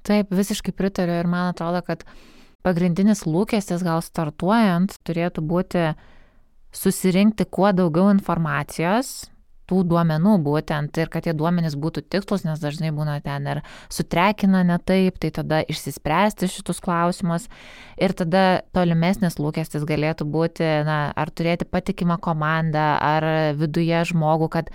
Taip, visiškai pritariu ir man atrodo, kad pagrindinis lūkestis gal startuojant turėtų būti susirinkti kuo daugiau informacijos tų duomenų būtent ir kad tie duomenys būtų tikslus, nes dažnai būna ten ir sutrekina ne taip, tai tada išsispręsti šitus klausimus. Ir tada tolimesnis lūkestis galėtų būti, na, ar turėti patikimą komandą, ar viduje žmogų, kad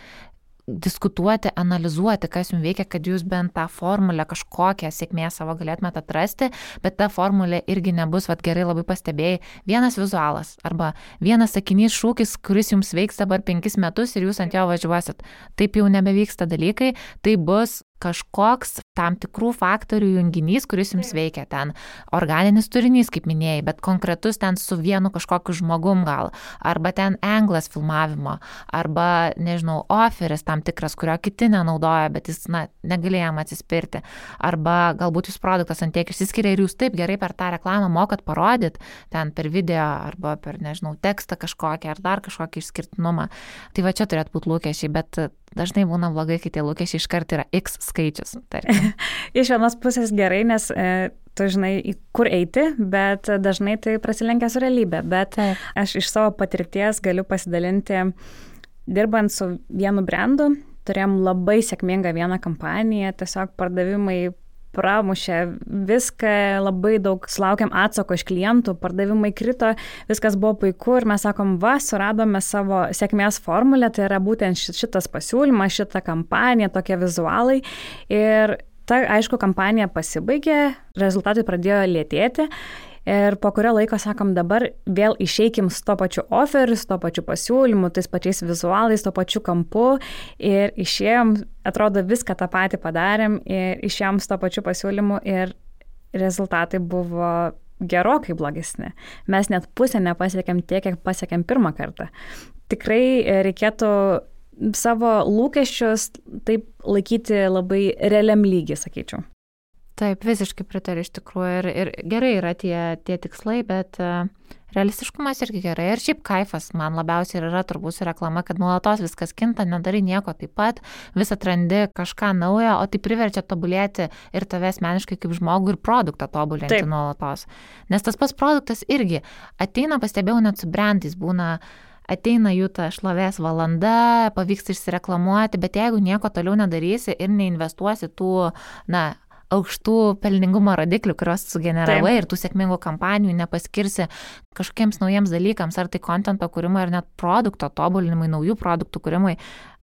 diskutuoti, analizuoti, kas jums veikia, kad jūs bent tą formulę kažkokią sėkmę savo galėtumėte atrasti, bet ta formulė irgi nebus, vad gerai labai pastebėjai, vienas vizualas arba vienas sakinys šūkis, kuris jums veiks dabar penkis metus ir jūs ant jo važiuosit. Taip jau nebevyksta dalykai, tai bus kažkoks tam tikrų faktorių junginys, kuris jums veikia ten. Organinis turinys, kaip minėjai, bet konkretus ten su vienu kažkokiu žmogum gal. Arba ten anglas filmavimo, arba, nežinau, oferis tam tikras, kurio kiti nenaudoja, bet jis, na, negalėjo jam atsispirti. Arba galbūt jūsų produktas ant tiek išsiskiria ir jūs taip gerai per tą reklamą mokat parodyti, ten per video, arba per, nežinau, tekstą kažkokį, ar dar kažkokį išskirtinumą. Tai va čia turėtų būti lūkesčiai, bet dažnai būna blogai, kai tie lūkesčiai iškart yra X skaičius. [LAUGHS] Iš vienos pusės gerai, nes e, tu žinai, kur eiti, bet dažnai tai prasilenkia su realybė. Bet Taip. aš iš savo patirties galiu pasidalinti, dirbant su vienu brandu, turėjom labai sėkmingą vieną kampaniją, tiesiog pardavimai pramušė viską, labai daug sulaukėm atsako iš klientų, pardavimai krito, viskas buvo puiku ir mes sakom, va, suradome savo sėkmės formulę, tai yra būtent šitas pasiūlymas, šita kampanija, tokie vizualai. Ir ta, aišku, kampanija pasibaigė, rezultatai pradėjo lėtėti Ir po kurio laiko sakom, dabar vėl išeikim su to pačiu oferiu, su to pačiu pasiūlymu, tais pačiais vizualais, to pačiu kampu. Ir išėjom, atrodo, viską tą patį padarėm ir išėjom su to pačiu pasiūlymu ir rezultatai buvo gerokai blogesni. Mes net pusę nepasiekėm tiek, kiek pasiekėm pirmą kartą. Tikrai reikėtų savo lūkesčius taip laikyti labai realiam lygiai, sakyčiau. Taip, visiškai pritariu iš tikrųjų ir, ir gerai yra tie, tie tikslai, bet uh, realistiškumas irgi gerai. Ir šiaip kaifas man labiausiai yra turbūt reklama, kad nuolatos viskas kinta, nedarai nieko taip pat, vis atrandi kažką naujo, o tai priverčia tobulėti ir tave asmeniškai kaip žmogų ir produktą tobulinti taip. nuolatos. Nes tas pats produktas irgi ateina, pastebėjau, net su brandais būna ateina jų ta šlovės valanda, pavyks išsireklamuoti, bet jeigu nieko toliau nedarysi ir neinvestuosi tų, na, aukštų pelningumo rodiklių, kuriuos sugeneravai Taip. ir tų sėkmingų kampanijų nepaskirsi kažkokiems naujiems dalykams, ar tai kontento kūrimui, ar net produkto tobulinimui, naujų produktų kūrimui,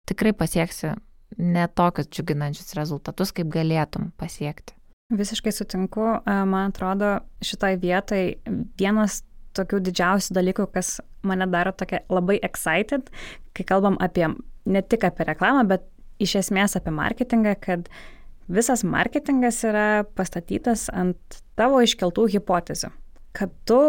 tikrai pasieksi netokius džiuginančius rezultatus, kaip galėtum pasiekti. Visiškai sutinku, man atrodo, šitoj vietoj vienas tokių didžiausių dalykų, kas mane daro tokia labai excited, kai kalbam apie ne tik apie reklamą, bet iš esmės apie marketingą, kad visas marketingas yra pastatytas ant tavo iškeltų hipotezių, kad tu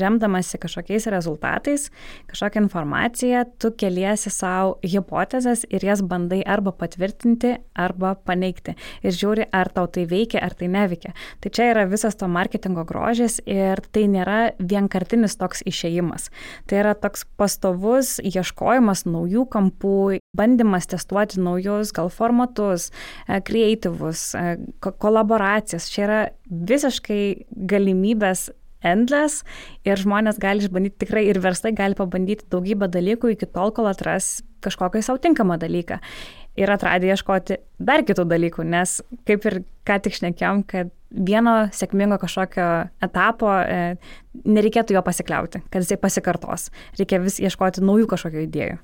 remdamasi kažkokiais rezultatais, kažkokią informaciją, tu keliesi savo hipotezes ir jas bandai arba patvirtinti, arba paneigti. Ir žiūri, ar tau tai veikia, ar tai neveikia. Tai čia yra visas to marketingo grožis ir tai nėra vienkartinis toks išėjimas. Tai yra toks pastovus ieškojimas naujų kampų, bandymas testuoti naujus gal formatus, kreatyvus, e, kolaboracijas. Čia yra visiškai galimybės endless ir žmonės gali išbandyti tikrai ir verslai gali pabandyti daugybę dalykų iki tol, kol atras kažkokį savo tinkamą dalyką. Ir atradę ieškoti dar kitų dalykų, nes kaip ir ką tik šnekėjom, kad vieno sėkmingo kažkokio etapo e, nereikėtų jo pasikliauti, kad jisai pasikartos. Reikia vis ieškoti naujų kažkokių idėjų.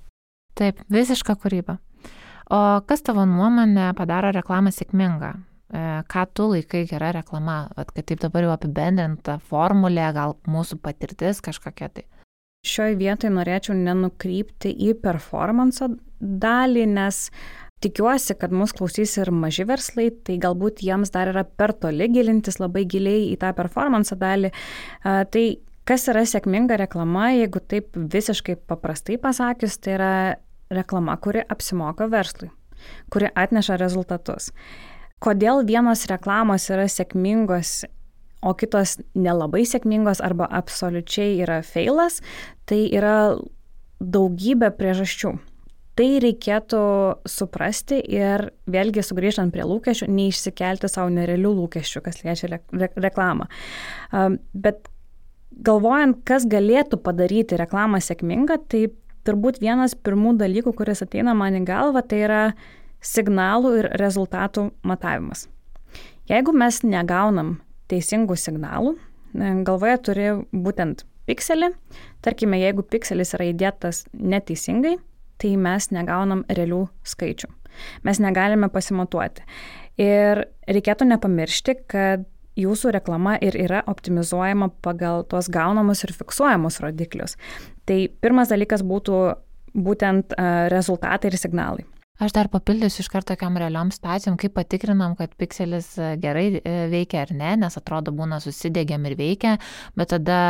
Taip, visiška kūryba. O kas tavo nuomonė padaro reklamą sėkmingą? E, ką tu laikai gera reklama, Vat, kad taip dabar jau apibendrinta formulė, gal mūsų patirtis kažkokia tai. Šioje vietoje norėčiau nenukrypti į performance dalį, nes tikiuosi, kad mūsų klausys ir maži verslai, tai galbūt jiems dar yra per toli gilintis labai giliai į tą performance dalį. Tai kas yra sėkminga reklama, jeigu taip visiškai paprastai pasakius, tai yra reklama, kuri apsimoka verslui, kuri atneša rezultatus. Kodėl vienos reklamos yra sėkmingos, o kitos nelabai sėkmingos arba absoliučiai yra feilas, tai yra daugybė priežasčių. Tai reikėtų suprasti ir vėlgi sugrįžtant prie lūkesčių, neišsikelti savo nerealių lūkesčių, kas liečia re reklamą. Bet galvojant, kas galėtų padaryti reklamą sėkmingą, tai turbūt vienas pirmų dalykų, kuris ateina man į galvą, tai yra signalų ir rezultatų matavimas. Jeigu mes negaunam teisingų signalų, galvoje turi būtent pikselį, tarkime, jeigu pikselis yra įdėtas neteisingai, tai mes negaunam realių skaičių. Mes negalime pasimatuoti. Ir reikėtų nepamiršti, kad jūsų reklama ir yra optimizuojama pagal tuos gaunamus ir fiksuojamus rodiklius. Tai pirmas dalykas būtų būtent rezultatai ir signalai. Aš dar papildysiu iš karto tokiam realiom situacijom, kaip patikrinam, kad pikselis gerai veikia ar ne, nes atrodo būna susidėgiam ir veikia, bet tada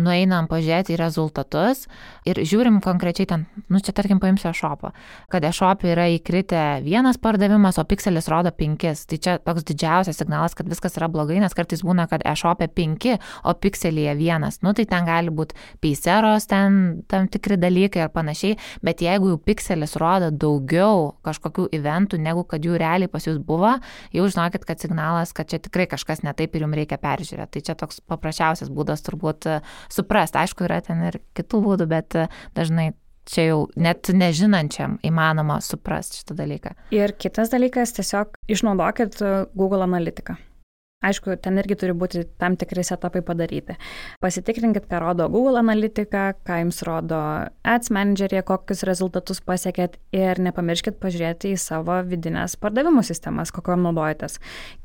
nueinam pažiūrėti į rezultatus ir žiūrim konkrečiai ten, nu čia tarkim paimsiu e-shopą, kad e-shopė yra įkritę vienas pardavimas, o pikselis rodo penkis. Tai čia toks didžiausias signalas, kad viskas yra blogai, nes kartais būna, kad e-shopė penki, o pikselyje vienas. Nu tai ten gali būti peiseros, ten tam tikri dalykai ir panašiai, bet jeigu jau pikselis rodo daugiau kažkokių eventų, negu kad jų realiai pas jūs buvo, jau žinokit, kad signalas, kad čia tikrai kažkas netaip ir jums reikia peržiūrėti. Tai čia toks paprasčiausias būdas turbūt suprasti. Aišku, yra ten ir kitų būdų, bet e, dažnai čia jau net nežinančiam įmanoma suprasti šitą dalyką. Ir kitas dalykas, tiesiog išnaudokit Google analitiką. Aišku, ten irgi turi būti tam tikri setapai padaryti. Pasitikrinkit, ką rodo Google analitika, ką jums rodo Ads Manager'e, kokius rezultatus pasiekėt ir nepamirškit pažiūrėti į savo vidinės pardavimų sistemas, kokiam naudojatės,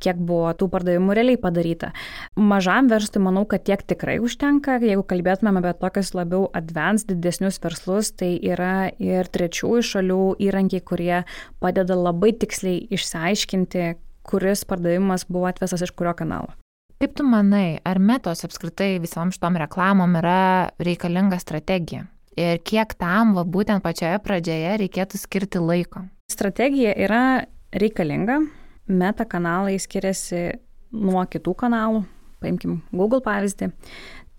kiek buvo tų pardavimų realiai padaryta. Mažam verslui manau, kad tiek tikrai užtenka. Jeigu kalbėtumėm apie tokius labiau advanced, didesnius verslus, tai yra ir trečiųjų šalių įrankiai, kurie padeda labai tiksliai išsiaiškinti, kuris pardavimas buvo atvestas iš kurio kanalo. Kaip tu manai, ar metos apskritai visom šitom reklamom yra reikalinga strategija? Ir kiek tam, va, būtent pačioje pradžioje reikėtų skirti laiko? Strategija yra reikalinga. Meta kanalai skiriasi nuo kitų kanalų. Paimkim Google pavyzdį.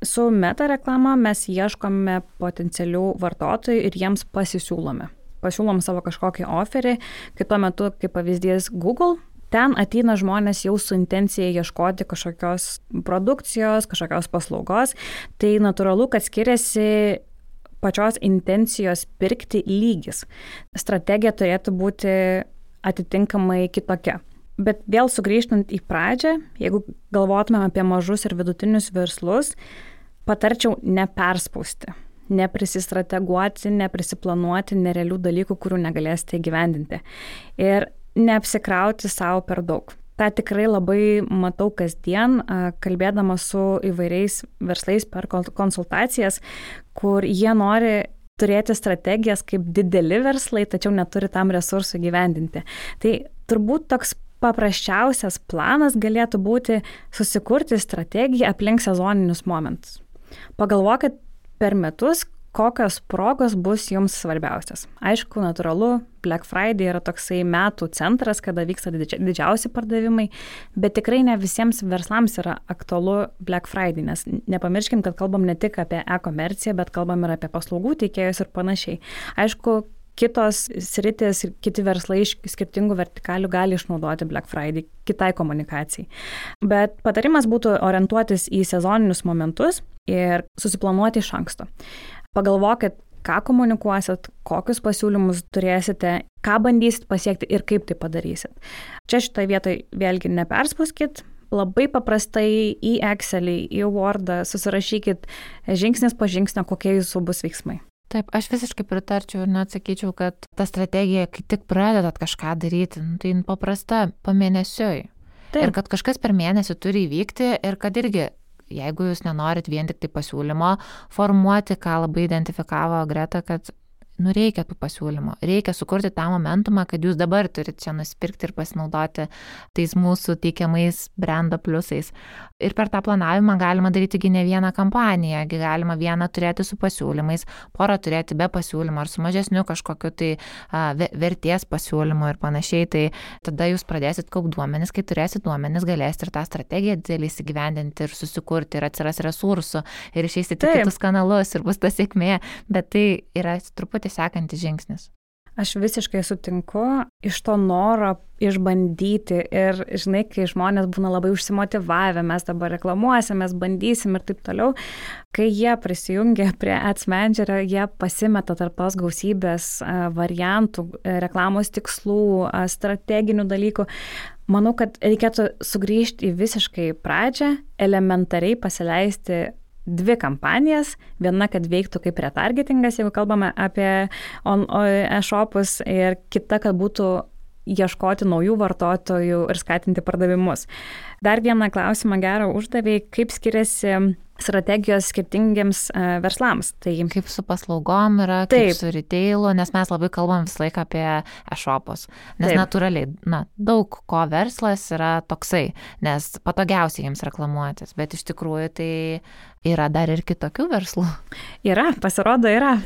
Su meta reklama mes ieškome potencialių vartotojų ir jiems pasisiūlome. Pasiūlom savo kažkokį oferį, kai tuo metu, kaip pavyzdys Google, ten ateina žmonės jau su intencija ieškoti kažkokios produkcijos, kažkokios paslaugos, tai natūralu, kad skiriasi pačios intencijos pirkti lygis. Strategija turėtų būti atitinkamai kitokia. Bet vėl sugrįžtant į pradžią, jeigu galvotumėm apie mažus ir vidutinius verslus, patarčiau neperspausti, neprisistrateguoti, neprisiplanuoti nerealių dalykų, kurių negalėsite įgyvendinti. Ir neapsikrauti savo per daug. Ta tikrai labai matau kasdien, kalbėdama su įvairiais verslais per konsultacijas, kur jie nori turėti strategijas kaip dideli verslai, tačiau neturi tam resursų gyvendinti. Tai turbūt toks paprasčiausias planas galėtų būti susikurti strategiją aplink sezoninius momentus. Pagalvokit per metus, kokios progos bus jums svarbiausias. Aišku, natūralu, Black Friday yra toksai metų centras, kada vyksta didžiausi pardavimai, bet tikrai ne visiems verslams yra aktualu Black Friday, nes nepamirškim, kad kalbam ne tik apie e-komerciją, bet kalbam ir apie paslaugų teikėjus ir panašiai. Aišku, kitos sritis ir kiti verslai iš skirtingų vertikalių gali išnaudoti Black Friday kitai komunikacijai. Bet patarimas būtų orientuotis į sezoninius momentus ir susiplanuoti iš anksto. Pagalvokit, ką komunikuosit, kokius pasiūlymus turėsite, ką bandysit pasiekti ir kaip tai padarysit. Čia šitoje vietoje vėlgi neperspauskit, labai paprastai į Excelį, į Wordą susirašykit žingsnis po žingsnio, kokie jūsų bus veiksmai. Taip, aš visiškai pritarčiau ir net sakyčiau, kad ta strategija, kai tik pradedat kažką daryti, nu, tai paprasta, pamėnesiui. Taip. Ir kad kažkas per mėnesį turi įvykti ir kad irgi jeigu jūs nenorit vien tik tai pasiūlymo formuoti, ką labai identifikavo Greta, kad nu reikia tų pasiūlymų, reikia sukurti tą momentumą, kad jūs dabar turite čia nusipirkti ir pasinaudoti tais mūsų teikiamais brendo pliusais. Ir per tą planavimą galima daryti ne vieną kampaniją, galima vieną turėti su pasiūlymais, porą turėti be pasiūlymo ar su mažesniu kažkokiu tai a, vertės pasiūlymu ir panašiai. Tai tada jūs pradėsit kaupti duomenis, kai turėsit duomenis, galėsit ir tą strategiją didelį įsigyvendinti ir susikurti ir atsiras resursų ir išeisite į kitus kanalus ir bus ta sėkmė, bet tai yra truputį sekantis žingsnis? Aš visiškai sutinku iš to noro išbandyti ir, žinai, kai žmonės būna labai užsimotivavę, mes dabar reklamuosim, mes bandysim ir taip toliau, kai jie prisijungia prie Ads Managerio, jie pasimeta tarp tos gausybės variantų, e, reklamos tikslų, strateginių dalykų. Manau, kad reikėtų sugrįžti į visiškai pradžią, elementariai pasileisti dvi kampanijas. Viena, kad veiktų kaip retargetingas, jeigu kalbame apie e-shopus, ir kita, kad būtų ieškoti naujų vartotojų ir skatinti pardavimus. Dar vieną klausimą gerą uždavėjai, kaip skiriasi strategijos skirtingiems uh, verslams. Tai kaip su paslaugom yra, taip. kaip su retailu, nes mes labai kalbam visą laiką apie e-shopus. Nes taip. natūraliai, na, daug ko verslas yra toksai, nes patogiausiai jiems reklamuotis, bet iš tikrųjų tai yra dar ir kitokių verslų. Yra, pasirodo, yra.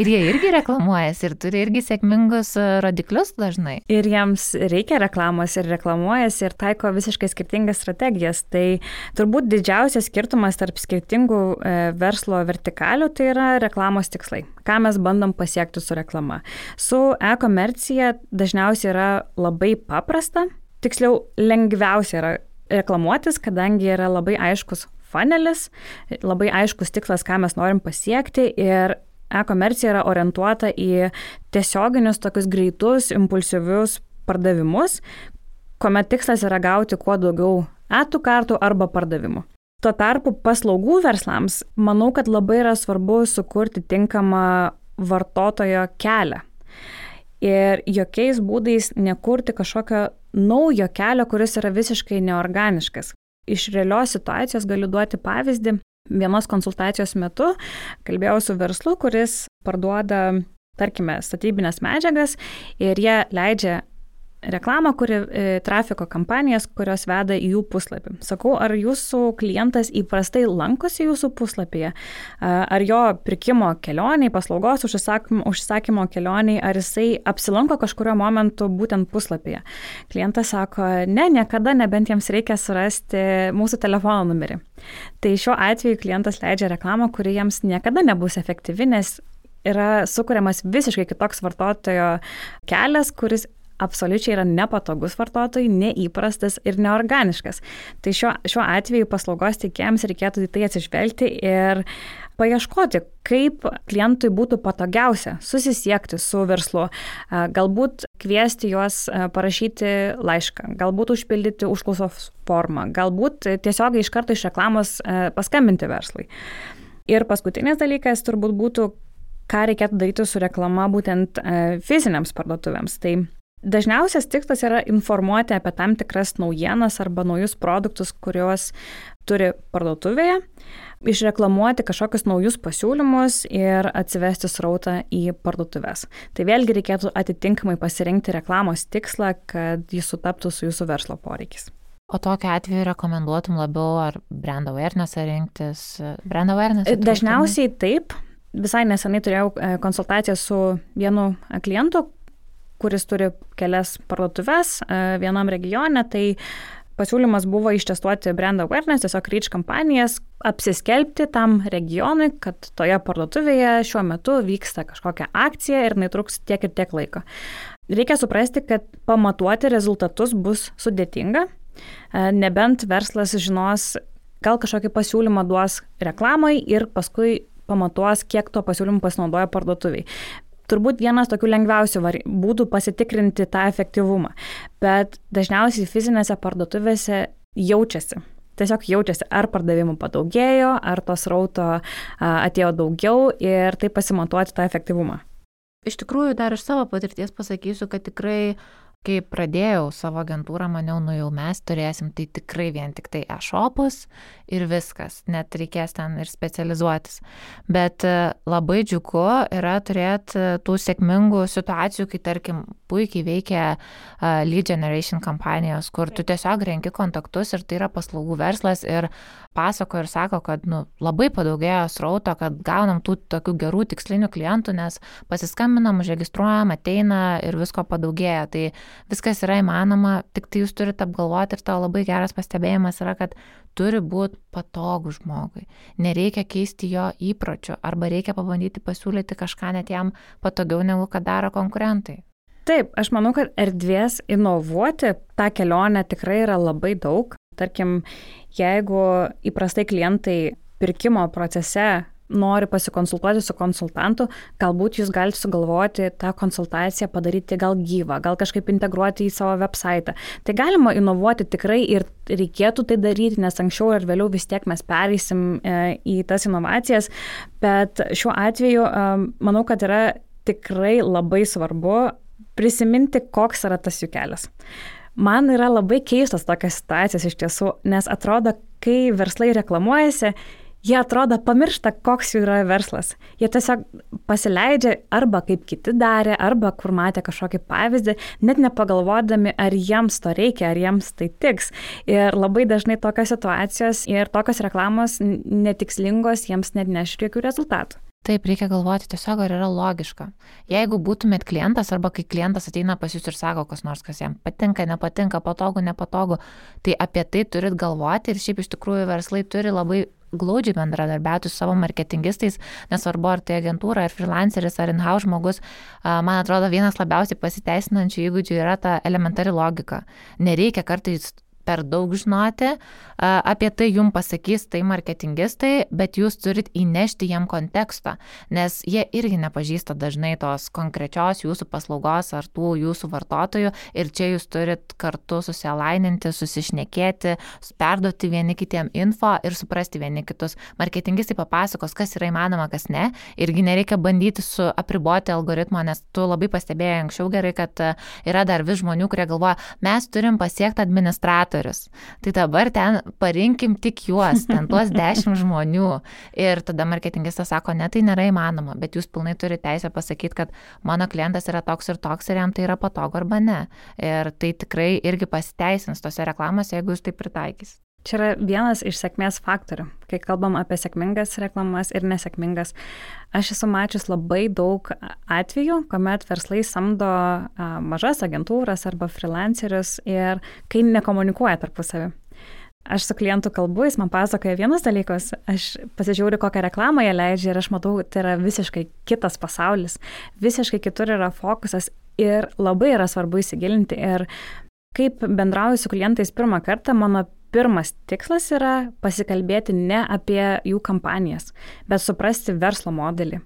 ir jie irgi reklamuojasi ir turi irgi sėkmingus e, rodiklius dažnai. Ir jiems reikia reklamos ir reklamuojasi ir taiko visiškai skirtingas strategijas. Tai turbūt didžiausias skirtumas tarp skirtingų e, verslo vertikalių tai yra reklamos tikslai. Ką mes bandom pasiekti su reklama. Su e-komercija dažniausiai yra labai paprasta, tiksliau lengviausia yra reklamuotis, kadangi yra labai aiškus fanelis, labai aiškus tikslas, ką mes norim pasiekti ir e-komercija yra orientuota į tiesioginius tokius greitus, impulsyvius pardavimus, kuomet tikslas yra gauti kuo daugiau etų kartų arba pardavimų. Tuo tarpu paslaugų verslams manau, kad labai yra svarbu sukurti tinkamą vartotojo kelią. Ir jokiais būdais nekurti kažkokio naujo kelio, kuris yra visiškai neorganiškas iš realios situacijos galiu duoti pavyzdį. Vienos konsultacijos metu kalbėjau su verslu, kuris parduoda, tarkime, statybinės medžiagas ir jie leidžia reklamą, kuri e, trafiko kampanijas, kurios veda į jų puslapį. Sakau, ar jūsų klientas įprastai lankosi jūsų puslapyje, ar jo pirkimo kelioniai, paslaugos užsakymo, užsakymo kelioniai, ar jisai apsilanko kažkurio momentu būtent puslapyje. Klientas sako, ne, niekada, nebent jiems reikia surasti mūsų telefono numerį. Tai šiuo atveju klientas leidžia reklamą, kuri jiems niekada nebus efektyvi, nes yra sukūriamas visiškai kitoks vartotojo kelias, kuris absoliučiai yra nepatogus vartotojui, neįprastas ir neorganiškas. Tai šiuo, šiuo atveju paslaugos teikėjams reikėtų į tai atsižvelgti ir paieškoti, kaip klientui būtų patogiausia susisiekti su verslu, galbūt kviesti juos parašyti laišką, galbūt užpildyti užklausos formą, galbūt tiesiog iš karto iš reklamos paskambinti verslui. Ir paskutinis dalykas turbūt būtų, ką reikėtų daryti su reklama būtent fiziniams parduotuvėms. Tai Dažniausias tikslas yra informuoti apie tam tikras naujienas arba naujus produktus, kuriuos turi parduotuvėje, išreklamuoti kažkokius naujus pasiūlymus ir atsivesti srautą į parduotuvės. Tai vėlgi reikėtų atitinkamai pasirinkti reklamos tikslą, kad jis sutaptų su jūsų verslo poreikis. O tokiu atveju rekomenduotum labiau ar brand awareness rinktis? Brand awareness? Dažniausiai taip. Visai nesenai turėjau e, konsultaciją su vienu klientu, kuris turi kelias parduotuves e, vienam regione, tai pasiūlymas buvo ištestuoti brand awareness, tiesiog reach kampanijas, apsiskelbti tam regionui, kad toje parduotuvėje šiuo metu vyksta kažkokia akcija ir jinai truks tiek ir tiek laiko. Reikia suprasti, kad pamatuoti rezultatus bus sudėtinga, e, nebent verslas žinos, gal kažkokį pasiūlymą duos reklamai ir paskui pamatuos, kiek to pasiūlymų pasinaudoja parduotuviai turbūt vienas tokių lengviausių būdų pasitikrinti tą efektyvumą. Bet dažniausiai fizinėse parduotuvėse jaučiasi. Tiesiog jaučiasi, ar pardavimų padaugėjo, ar tos rauto atėjo daugiau ir taip pasimatuoti tą efektyvumą. Iš tikrųjų, dar iš savo patirties pasakysiu, kad tikrai kai pradėjau savo agentūrą, maniau, nu jau mes turėsim tai tikrai vien tik tai e-shopus ir viskas, net reikės ten ir specializuotis. Bet e, labai džiugu yra turėti e, tų sėkmingų situacijų, kai tarkim puikiai veikia uh, lead generation kampanijos, kur tu tiesiog renki kontaktus ir tai yra paslaugų verslas ir pasako ir sako, kad nu, labai padaugėjo srauto, kad gaunam tų tokių gerų tikslinių klientų, nes pasiskambinam, užregistruojam, ateina ir visko padaugėja. Tai viskas yra įmanoma, tik tai jūs turite apgalvoti ir tavo labai geras pastebėjimas yra, kad turi būti patogu žmogui. Nereikia keisti jo įpročių arba reikia pabandyti pasiūlyti kažką net jam patogiau negu kad daro konkurentai. Taip, aš manau, kad erdvės inovuoti tą kelionę tikrai yra labai daug. Tarkim, jeigu įprastai klientai pirkimo procese nori pasikonsultuoti su konsultantu, galbūt jūs galite sugalvoti tą konsultaciją padaryti gal gyvą, gal kažkaip integruoti į savo website. Tai galima inovuoti tikrai ir reikėtų tai daryti, nes anksčiau ar vėliau vis tiek mes pereisim e, į tas inovacijas, bet šiuo atveju e, manau, kad yra tikrai labai svarbu prisiminti, koks yra tas jų kelias. Man yra labai keistas tokias situacijas iš tiesų, nes atrodo, kai verslai reklamuojasi, jie atrodo pamiršta, koks jų yra verslas. Jie tiesiog pasileidžia arba kaip kiti darė, arba kur matė kažkokį pavyzdį, net nepagalvodami, ar jiems to reikia, ar jiems tai tiks. Ir labai dažnai tokios situacijos ir tokios reklamos netikslingos jiems net nešri jokių rezultatų. Taip, reikia galvoti tiesiog, ar yra logiška. Jeigu būtumėt klientas arba kai klientas ateina pas jūs ir sako, kas nors, kas jam patinka, nepatinka, patogu, nepatogu, tai apie tai turit galvoti ir šiaip iš tikrųjų verslai turi labai glaudžiai bendradarbiauti su savo marketingistais, nesvarbu ar tai agentūra, ar freelanceris, ar in-house žmogus, man atrodo, vienas labiausiai pasiteisinančių įgūdžių yra ta elementari logika. Nereikia kartais per daug žinoti, apie tai jums pasakys tai marketingistai, bet jūs turit įnešti jam kontekstą, nes jie irgi nepažįsta dažnai tos konkrečios jūsų paslaugos ar tų jūsų vartotojų ir čia jūs turit kartu susialaininti, susišnekėti, perduoti vieni kitiem info ir suprasti vieni kitus. Marketingistai papasakos, kas yra įmanoma, kas ne, irgi nereikia bandyti su apriboti algoritmo, nes tu labai pastebėjai anksčiau gerai, kad yra dar vis žmonių, kurie galvoja, mes turim pasiekti administratorių autorius. Tai dabar ten parinkim tik juos, ten tuos dešimt [LAUGHS] žmonių. Ir tada marketingistas sako, ne, tai nėra įmanoma, bet jūs pilnai turite teisę pasakyti, kad mano klientas yra toks ir toks ir jam tai yra patogu arba ne. Ir tai tikrai irgi pasiteisins tose reklamose, jeigu jūs tai pritaikys. Čia yra vienas iš sėkmės faktorių, kai kalbam apie sėkmingas reklamas ir nesėkmingas. Aš esu mačius labai daug atvejų, kuomet verslai samdo mažas agentūras arba freelancerius ir kai nekomunikuoja tarpusavį. Aš su klientu kalbu, jis man pasakoja vienus dalykus, aš pasižiūriu, kokią reklamą jie leidžia ir aš matau, tai yra visiškai kitas pasaulis, visiškai kitur yra fokusas ir labai yra svarbu įsigilinti. Ir kaip bendrauju su klientais pirmą kartą, mano pirmas tikslas yra pasikalbėti ne apie jų kampanijas, bet suprasti verslo modelį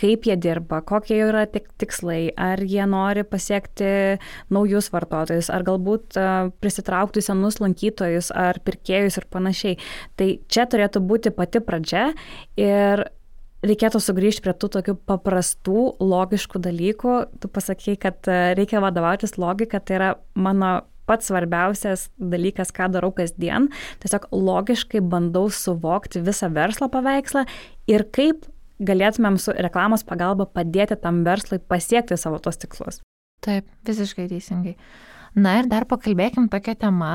kaip jie dirba, kokie yra tik tikslai, ar jie nori pasiekti naujus vartotojus, ar galbūt prisitraukti senus lankytojus, ar pirkėjus ir panašiai. Tai čia turėtų būti pati pradžia ir reikėtų sugrįžti prie tų tokių paprastų, logiškų dalykų. Tu pasakai, kad reikia vadovautis logika, tai yra mano pats svarbiausias dalykas, ką darau kasdien. Tiesiog logiškai bandau suvokti visą verslo paveikslą ir kaip galėtumėm su reklamos pagalba padėti tam verslui pasiekti savo tos tikslus. Taip, visiškai teisingai. Na ir dar pakalbėkim tokią temą,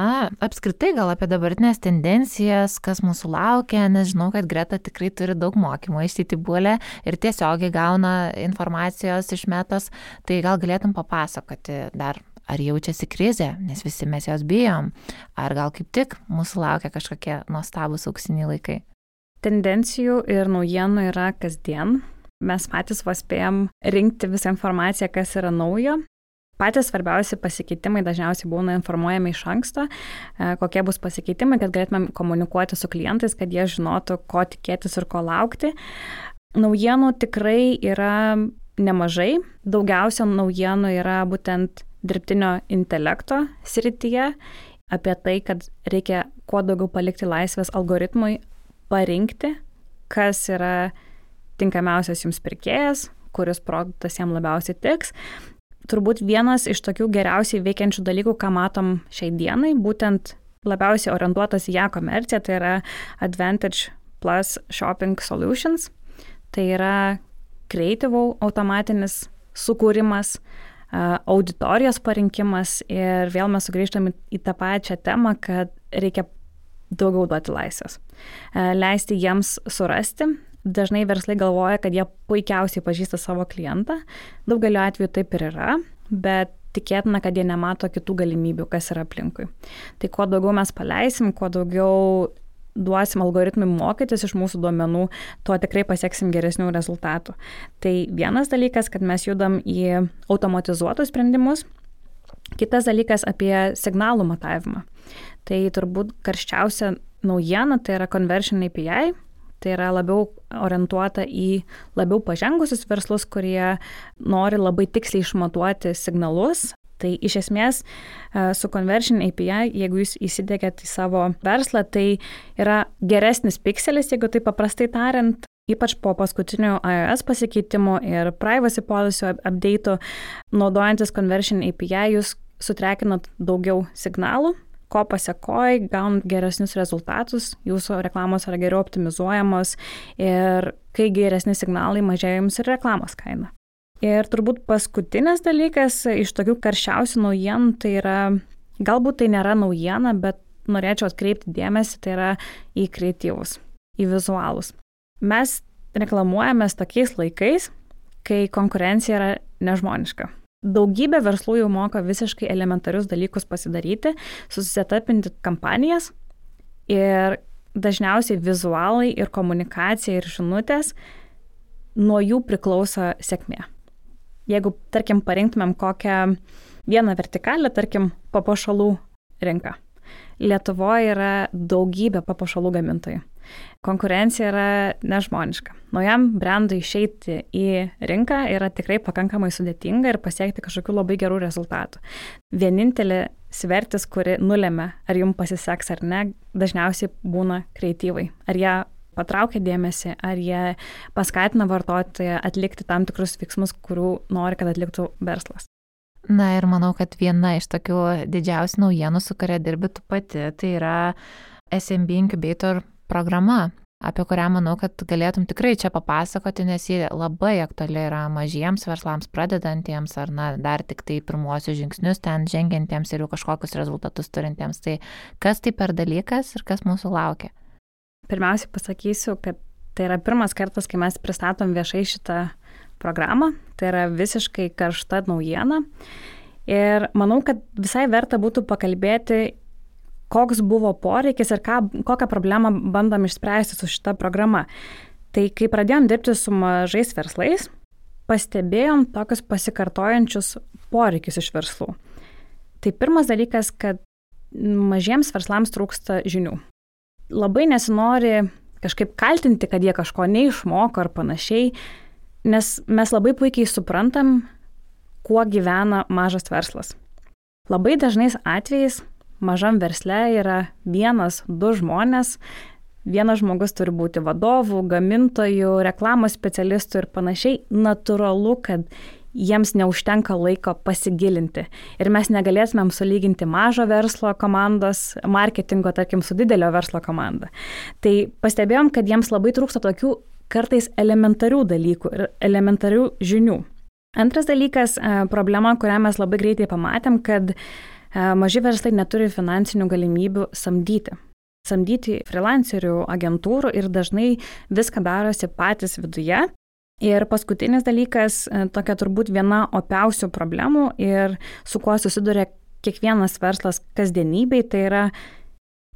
apskritai gal apie dabartinės tendencijas, kas mūsų laukia, nes žinau, kad Greta tikrai turi daug mokymų iš Titibulė ir tiesiogiai gauna informacijos iš metos, tai gal galėtum papasakoti dar ar jaučiasi krizė, nes visi mes jos bijom, ar gal kaip tik mūsų laukia kažkokie nuostabus auksiniai laikai. Tendencijų ir naujienų yra kasdien. Mes patys vos spėjom rinkti visą informaciją, kas yra naujo. Patys svarbiausi pasikeitimai dažniausiai būna informuojami iš anksto, e, kokie bus pasikeitimai, kad galėtumėm komunikuoti su klientais, kad jie žinotų, ko tikėtis ir ko laukti. Naujienų tikrai yra nemažai. Daugiausia naujienų yra būtent dirbtinio intelekto srityje, apie tai, kad reikia kuo daugiau palikti laisvės algoritmui parinkti, kas yra tinkamiausias jums pirkėjas, kuris produktas jam labiausiai tiks. Turbūt vienas iš tokių geriausiai veikiančių dalykų, ką matom šiai dienai, būtent labiausiai orientuotas į ją komerciją, tai yra Advantage Plus Shopping Solutions. Tai yra creative automatinis sukūrimas, auditorijos parinkimas ir vėl mes sugrįžtame į tą pačią temą, kad reikia daugiau duoti laisvės. Leisti jiems surasti. Dažnai verslai galvoja, kad jie puikiausiai pažįsta savo klientą. Daugeliu atveju taip ir yra, bet tikėtina, kad jie nemato kitų galimybių, kas yra aplinkui. Tai kuo daugiau mes paleisim, kuo daugiau duosim algoritmui mokytis iš mūsų duomenų, tuo tikrai pasieksim geresnių rezultatų. Tai vienas dalykas, kad mes judam į automatizuotus sprendimus. Kitas dalykas apie signalų matavimą. Tai turbūt karščiausia naujiena tai yra Conversion API. Tai yra labiau orientuota į labiau pažengusius verslus, kurie nori labai tiksliai išmatuoti signalus Tai iš esmės su Conversion API, jeigu jūs įsidėkėt į savo verslą, tai yra geresnis pikselis, jeigu tai paprastai tariant, ypač po paskutinių iOS pasikeitimų ir privacy policy update, naudojantis Conversion API, jūs sutrekinat daugiau signalų, ko pasiekoj, gaunat geresnius rezultatus, jūsų reklamos yra geriau optimizuojamos ir kai geresni signalai mažėja jums ir reklamos kaina. Ir turbūt paskutinis dalykas iš tokių karščiausių naujienų tai yra, galbūt tai nėra naujiena, bet norėčiau atkreipti dėmesį, tai yra į kreatyvus, į vizualus. Mes reklamuojamės tokiais laikais, kai konkurencija yra nežmoniška. Daugybė verslų jau moka visiškai elementarius dalykus pasidaryti, susisetapinti kampanijas ir dažniausiai vizualai ir komunikacija ir žinutės nuo jų priklauso sėkmė jeigu, tarkim, parinktumėm kokią vieną vertikalę, tarkim, papuošalų rinką. Lietuvoje yra daugybė papuošalų gamintojų. Konkurencija yra nežmoniška. Naujam brandui išeiti į rinką yra tikrai pakankamai sudėtinga ir pasiekti kažkokių labai gerų rezultatų. Vienintelė svertis, kuri nulėmė, ar jums pasiseks ar ne, dažniausiai būna kreatyvai. Ar jie patraukia dėmesį, ar jie paskatina vartotoją atlikti tam tikrus veiksmus, kurių nori, kad atliktų verslas. Na ir manau, kad viena iš tokių didžiausių naujienų, su kuria dirbi tu pati, tai yra SMB Incubator programa, apie kurią manau, kad galėtum tikrai čia papasakoti, nes ji labai aktuali yra mažiems verslams, pradedantiems ar na, dar tik tai pirmuosius žingsnius ten žengiantiems ir jau kažkokius rezultatus turintiems. Tai kas tai per dalykas ir kas mūsų laukia? Pirmiausiai pasakysiu, kad tai yra pirmas kartas, kai mes pristatom viešai šitą programą. Tai yra visiškai karšta naujiena. Ir manau, kad visai verta būtų pakalbėti, koks buvo poreikis ir ką, kokią problemą bandom išspręsti su šita programa. Tai kai pradėjom dirbti su mažais verslais, pastebėjom tokius pasikartojančius poreikius iš verslų. Tai pirmas dalykas, kad mažiems verslams trūksta žinių labai nesinori kažkaip kaltinti, kad jie kažko neišmoko ar panašiai, nes mes labai puikiai suprantam, kuo gyvena mažas verslas. Labai dažnais atvejais mažam versle yra vienas, du žmonės, vienas žmogus turi būti vadovų, gamintojų, reklamos specialistų ir panašiai. Naturalu, kad jiems neužtenka laiko pasigilinti. Ir mes negalėtumėm sulyginti mažo verslo komandos marketingo, tarkim, su didelio verslo komanda. Tai pastebėjom, kad jiems labai trūksta tokių kartais elementarių dalykų ir elementarių žinių. Antras dalykas, e, problema, kurią mes labai greitai pamatėm, kad e, maži verslai neturi finansinių galimybių samdyti samdyti freelancerių agentūrų ir dažnai viską darosi patys viduje Ir paskutinis dalykas, e, tokia turbūt viena opiausių problemų ir su kuo susiduria kiekvienas verslas kasdienybei, tai yra,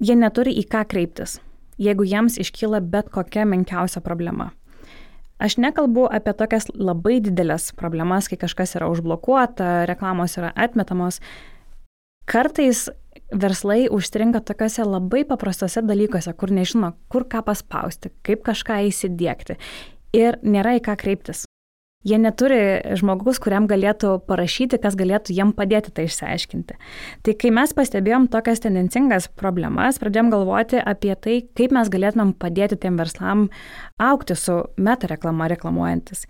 jie neturi į ką kreiptis, jeigu jiems iškyla bet kokia menkiausia problema. Aš nekalbu apie tokias labai didelės problemas, kai kažkas yra užblokuota, reklamos yra atmetamos. Kartais verslai užstringa tokiuose labai paprastose dalykuose, kur nežino, kur ką paspausti, kaip kažką įsidėkti ir nėra į ką kreiptis. Jie neturi žmogus, kuriam galėtų parašyti, kas galėtų jiem padėti tai išsiaiškinti. Tai kai mes pastebėjom tokias tendencingas problemas, pradėjom galvoti apie tai, kaip mes galėtumėm padėti tiem verslam aukti su meta reklama reklamuojantis.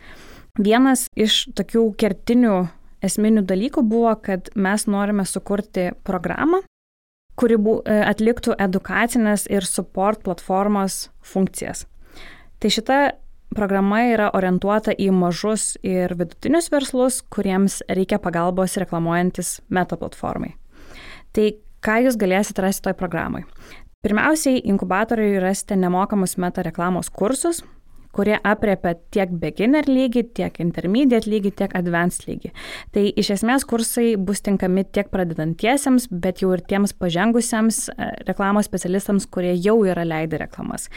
Vienas iš tokių kertinių esminių dalykų buvo, kad mes norime sukurti programą, kuri e, atliktų edukacinės ir support platformos funkcijas. Tai šita programa yra orientuota į mažus ir vidutinius verslus, kuriems reikia pagalbos reklamuojantis meta platformai. Tai ką jūs galėsite rasti toj programai? Pirmiausiai, inkubatoriui rasite nemokamus meta reklamos kursus, kurie apriepia tiek beginner lygį, tiek intermediate lygį, tiek advanced lygį. Tai iš esmės kursai bus tinkami tiek pradedantiesiems, bet jau ir tiems pažengusiems e, reklamos specialistams, kurie jau yra leidę reklamas.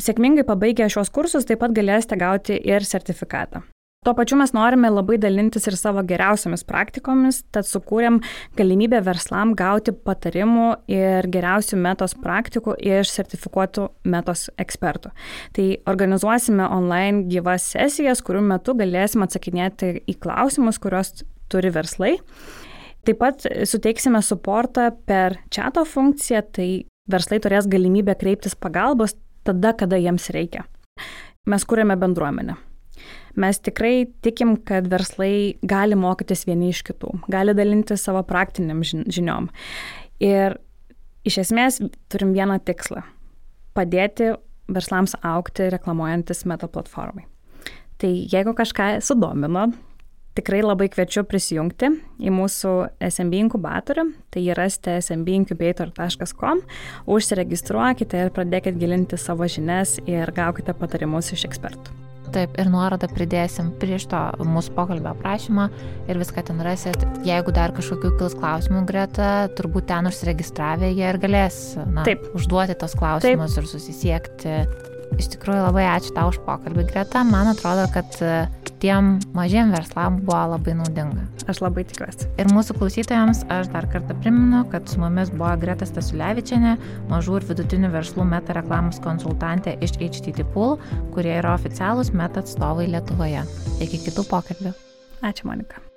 Sėkmingai pabaigę šios kursus taip pat galėsite gauti ir sertifikatą. Tuo pačiu mes norime labai dalintis ir savo geriausiamis praktikomis, tad sukūrėm galimybę verslam gauti patarimų ir geriausių metos praktikų iš sertifikuotų metos ekspertų. Tai organizuosime online gyvas sesijas, kurių metu galėsim atsakinėti į klausimus, kuriuos turi verslai. Taip pat suteiksime suportą per čato funkciją, tai verslai turės galimybę kreiptis pagalbos tada, kada jiems reikia. Mes kūrėme bendruomenę. Mes tikrai tikim, kad verslai gali mokytis vieni iš kitų, gali dalinti savo praktiniam žiniom. Ir iš esmės turim vieną tikslą - padėti verslams aukti reklamuojantis meta platformai. Tai jeigu kažką sudomino, tikrai labai kviečiu prisijungti į mūsų SMB inkubatorių, tai rasite smbincubator.com, užsiregistruokite ir pradėkite gilinti savo žinias ir gaukite patarimus iš ekspertų. Taip, ir nuorodą pridėsim prieš to mūsų pokalbio aprašymą ir viską ten rasit. Jeigu dar kažkokių kils klausimų greta, turbūt ten užsiregistravę jie ir galės na, Taip. užduoti tos klausimus Taip. ir susisiekti. Iš tikrųjų labai ačiū tau už pokalbį, Greta. Man atrodo, kad tiem mažiem verslam buvo labai naudinga. Aš labai tikiuosi. Ir mūsų klausytojams aš dar kartą primenu, kad su mumis buvo Greta Stasulevičiane, mažų ir vidutinių verslų meta reklamos konsultantė iš HTT Pool, kurie yra oficialūs meta atstovai Lietuvoje. Iki kitų pokalbių. Ačiū, Monika.